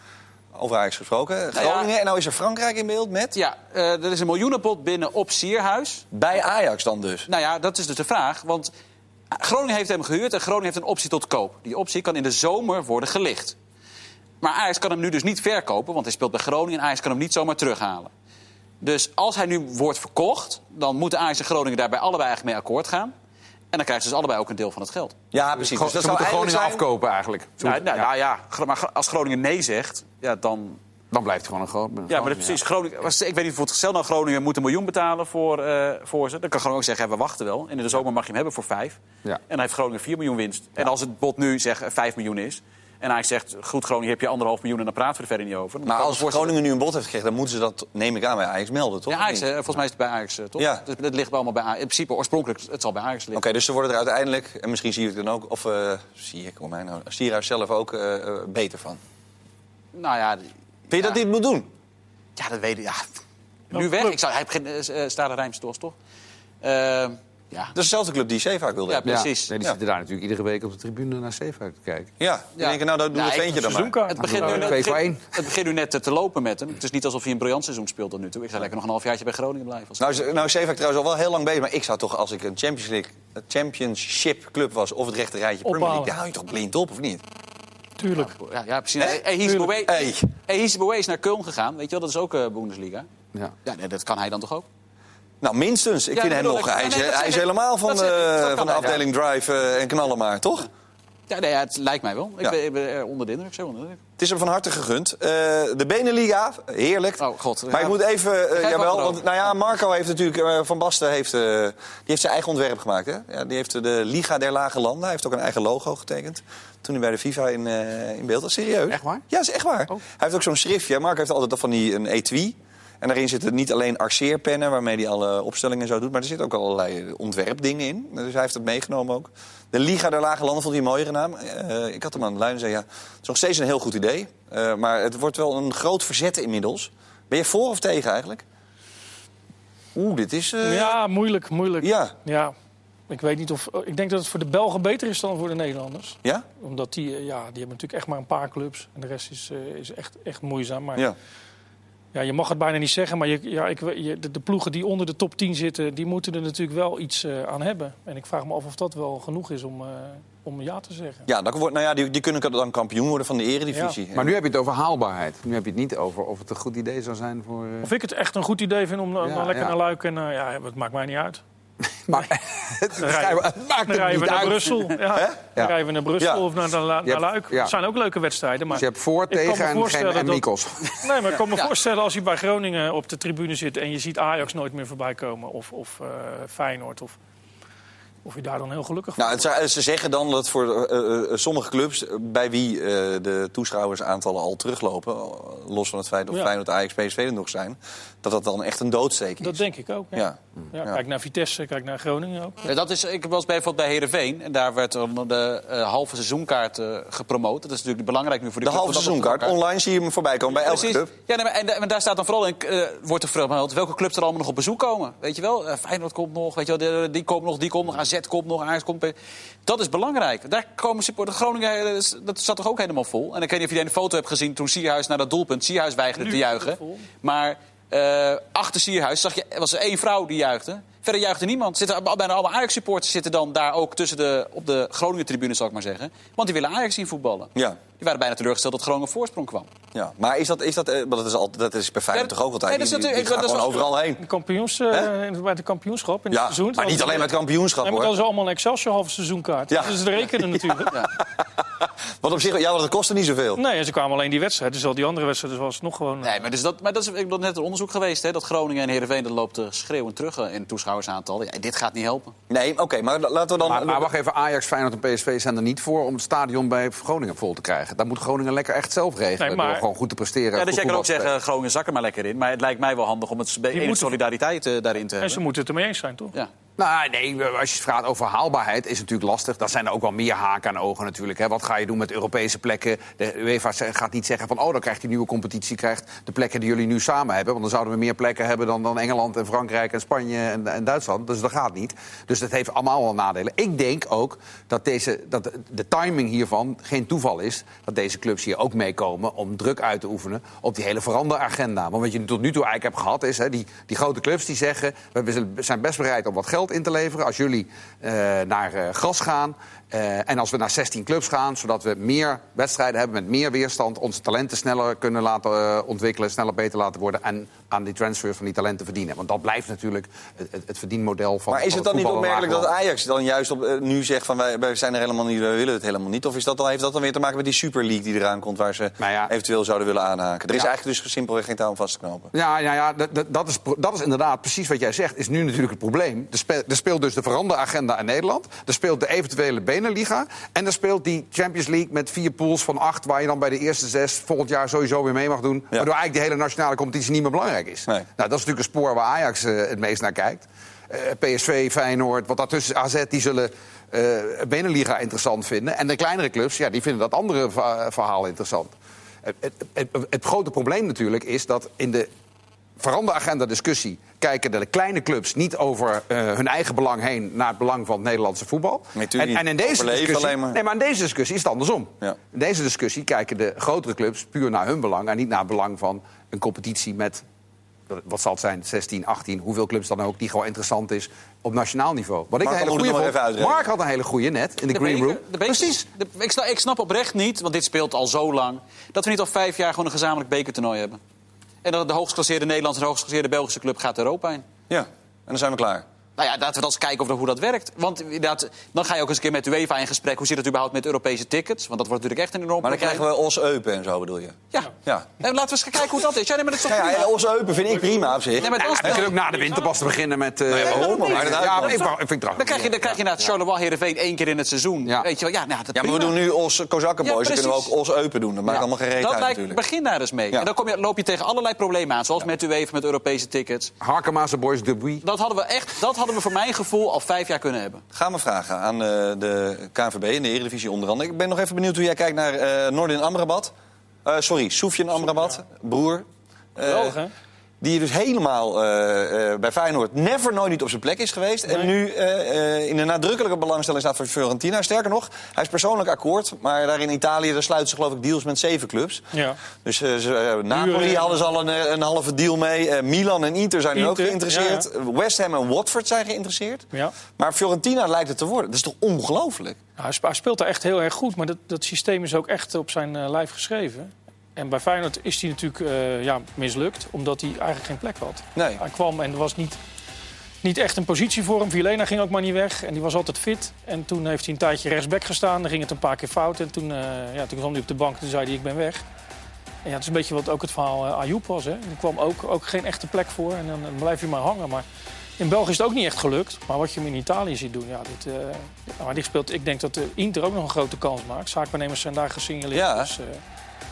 Over Ajax gesproken. ja. Groningen. En nou is er Frankrijk in beeld met... Ja, eh, er is een miljoenenpot binnen op Sierhuis. Bij Ajax dan dus. Nou ja, dat is dus de vraag. Want Groningen heeft hem gehuurd en Groningen heeft een optie tot koop. Die optie kan in de zomer worden gelicht. Maar Ajax kan hem nu dus niet verkopen, want hij speelt bij Groningen... en Ajax kan hem niet zomaar terughalen. Dus als hij nu wordt verkocht, dan moeten Ajax en Groningen daarbij allebei eigenlijk mee akkoord gaan. En dan krijgen ze dus allebei ook een deel van het geld. Ja, precies. Dus dat ze zou Groningen zijn- afkopen eigenlijk. Ze Nou, moeten- nou, nou ja, maar als Groningen nee zegt, ja, dan... Dan blijft het gewoon een groot. Ja, maar dat is precies. Groningen, was- ik weet niet, bijvoorbeeld, stel nou Groningen moet een miljoen betalen voor, eh, voor ze. Dan kan Groningen ook zeggen, ja, we wachten wel. En in de zomer mag je hem hebben voor vijf. Ja. En dan heeft Groningen 4 miljoen winst. En als het bod nu zeg 5 miljoen is... en hij zegt, goed Groningen, heb je anderhalf miljoen... en dan praten we er verder niet over. Dan Maar als Groningen nu een bod heeft gekregen... dan moeten ze dat, neem ik aan, bij Ajax melden, toch? Ja, Ajax, eh, volgens mij is het bij Ajax, eh, toch? Ja. Dus het ligt allemaal bij Ajax. In principe, oorspronkelijk, het zal bij Ajax liggen. Oké, dus ze worden er uiteindelijk, en misschien zie je het dan ook... of eh, zie ik, hoe mij nou, Sierhuis zelf ook beter van. Nou ja, Vind je Ja. dat hij het moet doen? ja, dat weet ik. Ja. Nou, Nu weg. Ik zou, hij heeft geen uh, Stade Rijmstos, toch? Eh, ja. Dat is dezelfde club die Zeevaak wilde Ja, hebben. precies. Nee, die Ja. zitten daar natuurlijk iedere week op de tribune naar Zeefuik te kijken. Ja, die denken, nou, dat doe Nou, het ik- ventje dan maar. Het begint, nu Nou, net, het, voor begint, één. het begint nu net te, te lopen met hem. Het is niet alsof hij een briljant seizoen speelt tot nu toe. Ik zou lekker nog een halfjaartje bij Groningen blijven. Als Nou, nou is Zeevaak trouwens al wel heel lang bezig. Maar ik zou toch, als ik een Champions League, een championship club was... of het rechte rijtje Premier League... Die hou je toch blind op, of niet? Tuurlijk. ja, ja, precies. Hey, Hey. is naar Köln gegaan. Weet je wel, dat is ook eh Bundesliga. Ja. Ja, nee, dat kan hij dan toch ook? Nou, minstens. Ik Ja, vind hem nog... ik. Hij is, Ja, nee, hij helemaal van, Dat eh, Dat kan van de ja. afdeling drive eh, en knallen maar, toch? Ja, nee, ja, het lijkt mij wel. Ik, Ja. ben, ik ben er onder de indruk. Zo onder de indruk. Het is hem van harte gegund. Eh, de Beneliga, heerlijk. Oh, god. Maar ik moet even, eh, even jawel, want nou ja, Marco heeft natuurlijk, eh, Van Basten heeft, eh, die heeft zijn eigen ontwerp gemaakt. Hè? Ja, die heeft de Liga der Lage Landen, hij heeft ook een eigen logo getekend. Toen hij bij de FIFA in, eh, in beeld was. Serieus? Echt waar? Ja, is echt waar. Hij heeft ook zo'n schriftje. Marco heeft altijd van die een etui. En daarin zitten niet alleen arceerpennen waarmee hij alle opstellingen zo doet, maar er zitten ook allerlei ontwerpdingen in. Dus hij heeft het meegenomen ook. De Liga der Lage Landen vond hij een mooiere naam. Eh, ik had hem aan de lijn en zei ja, het is nog steeds een heel goed idee. Eh, maar het wordt wel een groot verzet inmiddels. Ben je voor of tegen eigenlijk? Oeh, dit is... eh, Ja, moeilijk, moeilijk. Ja. Ja. Ik weet niet of. Ik denk dat het voor de Belgen beter is dan voor de Nederlanders. Ja? Omdat die, ja, die hebben natuurlijk echt maar een paar clubs. En de rest is, is echt, echt moeizaam. Maar ja. Ja. je mag het bijna niet zeggen. Maar je, ja, ik, je, de, de ploegen die onder de top 10 zitten, die moeten er natuurlijk wel iets eh, aan hebben. En ik vraag me af of dat wel genoeg is om, eh, om ja te zeggen. Ja, dan, wordt, nou ja die, die kunnen dan kampioen worden van de eredivisie. Maar nu heb je het over haalbaarheid. Nu heb je het niet over of het een goed idee zou zijn voor... eh, Of ik het echt een goed idee vind om, om Ja, dan lekker ja. naar Luik en ja, het maakt mij niet uit. Maar het, maakt het rijden we niet naar uit. Brussel. Ja. Dan rijden we naar Brussel of naar, naar, Luik. Het zijn ook leuke wedstrijden. Maar Dus je hebt voor, tegen en, geen, en dat-. Nee, maar ik kan me voorstellen als je bij Groningen op de tribune zit... en je ziet Ajax nooit meer voorbij komen. Of, of eh, Feyenoord. Of, of je daar dan heel gelukkig van Nou, het, zou- ze zeggen dan dat voor eh, eh, sommige clubs... eh, bij wie eh, de toeschouwersaantallen al teruglopen... eh, los van het feit of Ja. Feyenoord, Ajax, PSV er nog zijn... dat dat dan echt een doodsteek is. Dat denk ik ook. Ja. Ja. Ja. Kijk naar Vitesse, kijk naar Groningen ook. Ja, dat is, ik was bijvoorbeeld bij Herenveen en daar werd dan de eh, halve seizoenkaart eh, gepromoot. Dat is natuurlijk belangrijk nu voor de, De club, halve dat is seizoenkaart. Online zie je hem voorbij komen bij elke Precies. club. Ja, nee, maar, en, en daar staat dan vooral in, eh, wordt er vermeld welke clubs er allemaal nog op bezoek komen. Weet je wel, Eh, Feyenoord komt nog, weet je wel, de- die komt nog, die komt nog, AZ komt nog, Ajax komt. Dat is belangrijk. Daar komen supporters. Groningen, eh, dat zat toch ook helemaal vol. En ik weet niet of je een foto hebt gezien toen Sierhuis naar dat doelpunt. Sierhuis weigerde Nu te juichen. Maar eh, achter Sierhuis zag je, was er één vrouw die juichte. Verder juichte niemand. Zitten, bijna allemaal Ajax-supporters zitten dan daar ook tussen de, op de Groningen-tribune, zal ik maar zeggen. Want die willen Ajax zien voetballen. Ja. Die waren bijna teleurgesteld dat Groningen voorsprong kwam. Ja, maar is dat, is dat, want dat is, altijd, dat is bij Feyenoord toch ook altijd? nee, dat is die, die, die natuurlijk- gaan dat is gewoon wel- overal heen. De kampioens, eh, bij de kampioenschap in het Ja, seizoen. maar niet alleen met het kampioenschap, Nee, maar hoor. dat is allemaal een Excelsior halve seizoenkaart. Ja. Dat is te rekenen natuurlijk. Want op zich, ja, want dat kostte niet zoveel. Nee, en ze kwamen alleen die wedstrijd. Dus al die andere wedstrijden was nog gewoon... Nee, maar, dus dat, maar dat is ik bedoel, net een onderzoek geweest. Hè, dat Groningen en Heerenveen dat loopt eh, schreeuwend terug eh, in het toeschouwersaantal. Ja, dit gaat niet helpen. Nee, oké, maar laten we dan... Maar, maar wacht even, Ajax, Feyenoord en PSV zijn er niet voor om het stadion bij Groningen vol te krijgen. Dat moet Groningen lekker echt zelf regelen. Nee, maar- Door gewoon goed te presteren. Ja, dus jij kan ook zeggen, Groningen zak er maar lekker in. Maar het lijkt mij wel handig om het enige moeten- solidariteit eh, daarin te En hebben. ze moeten het ermee eens zijn, toch? Ja. Nou, nee, als je het vraagt over haalbaarheid, is het natuurlijk lastig. Dan zijn er ook wel meer haken aan ogen natuurlijk. Hè. Wat ga je doen met Europese plekken? De UEFA gaat niet zeggen van, oh, dan krijgt die nieuwe competitie krijgt de plekken die jullie nu samen hebben. Want dan zouden we meer plekken hebben dan, dan Engeland en Frankrijk en Spanje en, en Duitsland. Dus dat gaat niet. Dus dat heeft allemaal wel nadelen. Ik denk ook dat, deze, dat de, de timing hiervan geen toeval is. Dat deze clubs hier ook meekomen om druk uit te oefenen op die hele veranderagenda. Want wat je tot nu toe eigenlijk hebt gehad is, hè, die, die grote clubs die zeggen... we zijn best bereid om wat geld in te leveren als jullie eh, naar eh, gras gaan. Eh, en als we naar 16 clubs gaan, zodat we meer wedstrijden hebben met meer weerstand... onze talenten sneller kunnen laten eh, ontwikkelen, sneller beter laten worden... en aan die transfer van die talenten verdienen. Want dat blijft natuurlijk het, het, verdienmodel van Maar is het dan niet opmerkelijk dat Ajax dan juist op, eh, nu zegt van wij, wij zijn er helemaal niet, we willen het helemaal niet? Of is dat dan, heeft dat dan weer te maken met die Super League die eraan komt waar ze Nou ja. eventueel zouden willen aanhaken? Er is Ja. eigenlijk dus simpelweg geen touw om vast te knopen. Ja, ja, ja dat, is, dat is inderdaad precies wat jij zegt. Is nu natuurlijk het probleem. Er, spe- speelt dus de veranderagenda in Nederland. Er speelt de eventuele En er speelt die Champions League met vier pools van acht... waar je dan bij de eerste zes volgend jaar sowieso weer mee mag doen. Waardoor eigenlijk de hele nationale competitie niet meer belangrijk is. Nou, dat is natuurlijk een spoor waar Ajax het meest naar kijkt. PSV, Feyenoord, wat daartussen AZ, die zullen eh Beneliga interessant vinden. En de kleinere clubs, ja, die vinden dat andere verhaal interessant. Het, het, het grote probleem natuurlijk is dat in de veranderagenda discussie kijken de kleine clubs niet over eh, hun eigen belang heen naar het belang van het Nederlandse voetbal. En, en in deze discussie, alleen maar. nee, maar in deze discussie is het andersom. Ja. In deze discussie kijken de grotere clubs puur naar hun belang en niet naar het belang van een competitie met wat zal het zijn, 16, 18, hoeveel clubs dan ook, die gewoon interessant is op nationaal niveau. Wat ik Mark, een hele goede vond. Mark had een hele goede net in de, De green room. de Precies. de- ik, snap, ik snap oprecht niet, want dit speelt al zo lang... dat we niet al vijf jaar gewoon een gezamenlijk bekertoernooi hebben. En de hoogstgeklasseerde Nederlandse en de hoogstgeklasseerde Belgische club gaat Europa in. Ja, en dan zijn we klaar. Nou ja, laten we dan eens kijken of dat, hoe dat werkt. Want inderdaad, dan ga je ook eens een keer met UEFA in gesprek. Hoe zit het überhaupt met Europese tickets? Want dat wordt natuurlijk echt een enorm Maar dan krijgen we Os Eupen en zo, bedoel je? Ja. Ja. En laten we eens kijken hoe dat is. Ja, nee, maar dat is toch Ja, ja? Os Eupen vind ik prima op zich. Nee, maar dan, En je ook na de winter pas te beginnen met... eh, waarom? Maar maakt het uit, ja, man. ik, vind het dan krijg je, dan krijg je inderdaad Charleroi Heerenveen één keer in het seizoen. Ja. Weet je wel, ja, nou, dat Ja, maar we doen nu Os Kozakkenboys, Ja, dan kunnen we ook. Os Eupen doen. Dat maakt Ja. allemaal geen reet Dat uit lijkt, natuurlijk. begin daar eens mee. Ja. En dan kom je, loop je tegen allerlei problemen aan. Zoals met UEFA, met Europese tickets. Harkema's Boys de Bui. Dat hadden we echt, dat hadden we voor mijn gevoel al vijf jaar kunnen hebben. Gaan we vragen aan eh, de KNVB in de Eredivisie onder andere. Ik ben nog even benieuwd hoe jij kijkt naar eh Noordin Amrabat. Eh, sorry, Soefjan Amrabat, broer. Eh, Geweldig, hè? Die dus helemaal eh, eh, bij Feyenoord never nooit niet op zijn plek is geweest. En nu eh, in een nadrukkelijke belangstelling staat voor Fiorentina. Sterker nog, hij is persoonlijk akkoord. Maar daar in Italië daar sluiten ze geloof ik deals met zeven clubs. Ja. Dus ze, Napoli hadden ze al een, een halve deal mee. Milan en Inter zijn nu ook Inter, geïnteresseerd. West Ham en Watford zijn geïnteresseerd. Ja. Maar Fiorentina lijkt het te worden. Dat is toch ongelooflijk? Nou, hij sp- hij speelt daar echt heel erg goed, maar dat, dat systeem is ook echt op zijn lijf geschreven. En bij Feyenoord is hij natuurlijk eh, ja, mislukt, omdat hij eigenlijk geen plek had. Nee. Hij kwam en er was niet, niet echt een positie voor hem. Vilena ging ook maar niet weg en die was altijd fit. En toen heeft hij een tijdje rechtsback gestaan, dan ging het een paar keer fout. En toen, eh, ja, toen kwam hij op de bank en toen zei hij ik ben weg. En ja, het is een beetje wat ook het verhaal uh, Ayoub was. Hè. Er kwam ook, ook geen echte plek voor en dan, dan blijf je maar hangen. Maar in België is het ook niet echt gelukt. Maar wat je hem in Italië ziet doen, ja, dit, maar die speelt, ik denk dat de Inter ook nog een grote kans maakt. Zaakwaarnemers zijn daar gesignaleerd. Ja. Dus,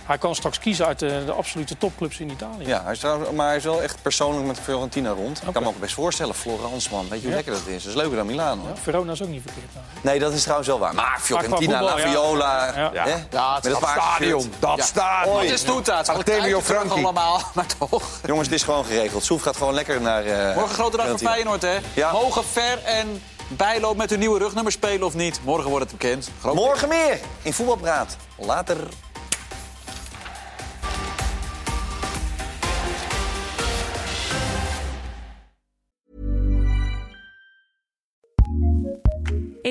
hij kan straks kiezen uit de, de absolute topclubs in Italië. Ja, hij is trouwens, maar hij is wel echt persoonlijk met Fiorentina rond. Ik kan me ook best voorstellen, Florence man. Weet je hoe Ja. lekker dat is? Dat is leuker dan Milaan. Hoor. Ja, Verona is ook niet verkeerd. Nou. Nee, dat is trouwens wel waar. Maar Fiorentina, La ja. Viola. Ja. Hè? Ja, het Met het Dat stadion, dat Ja. stadion. Het is toetaat. Artemio Franchi. allemaal, maar toch. Jongens, het is gewoon geregeld. Soef gaat gewoon lekker naar... eh, Morgen grote dag voor. Feyenoord, hè? Ja. Mogen Ver en Bijloop met hun nieuwe rugnummer spelen of niet? Morgen wordt het bekend. Groot Morgen meer in Voetbalpraat. Later.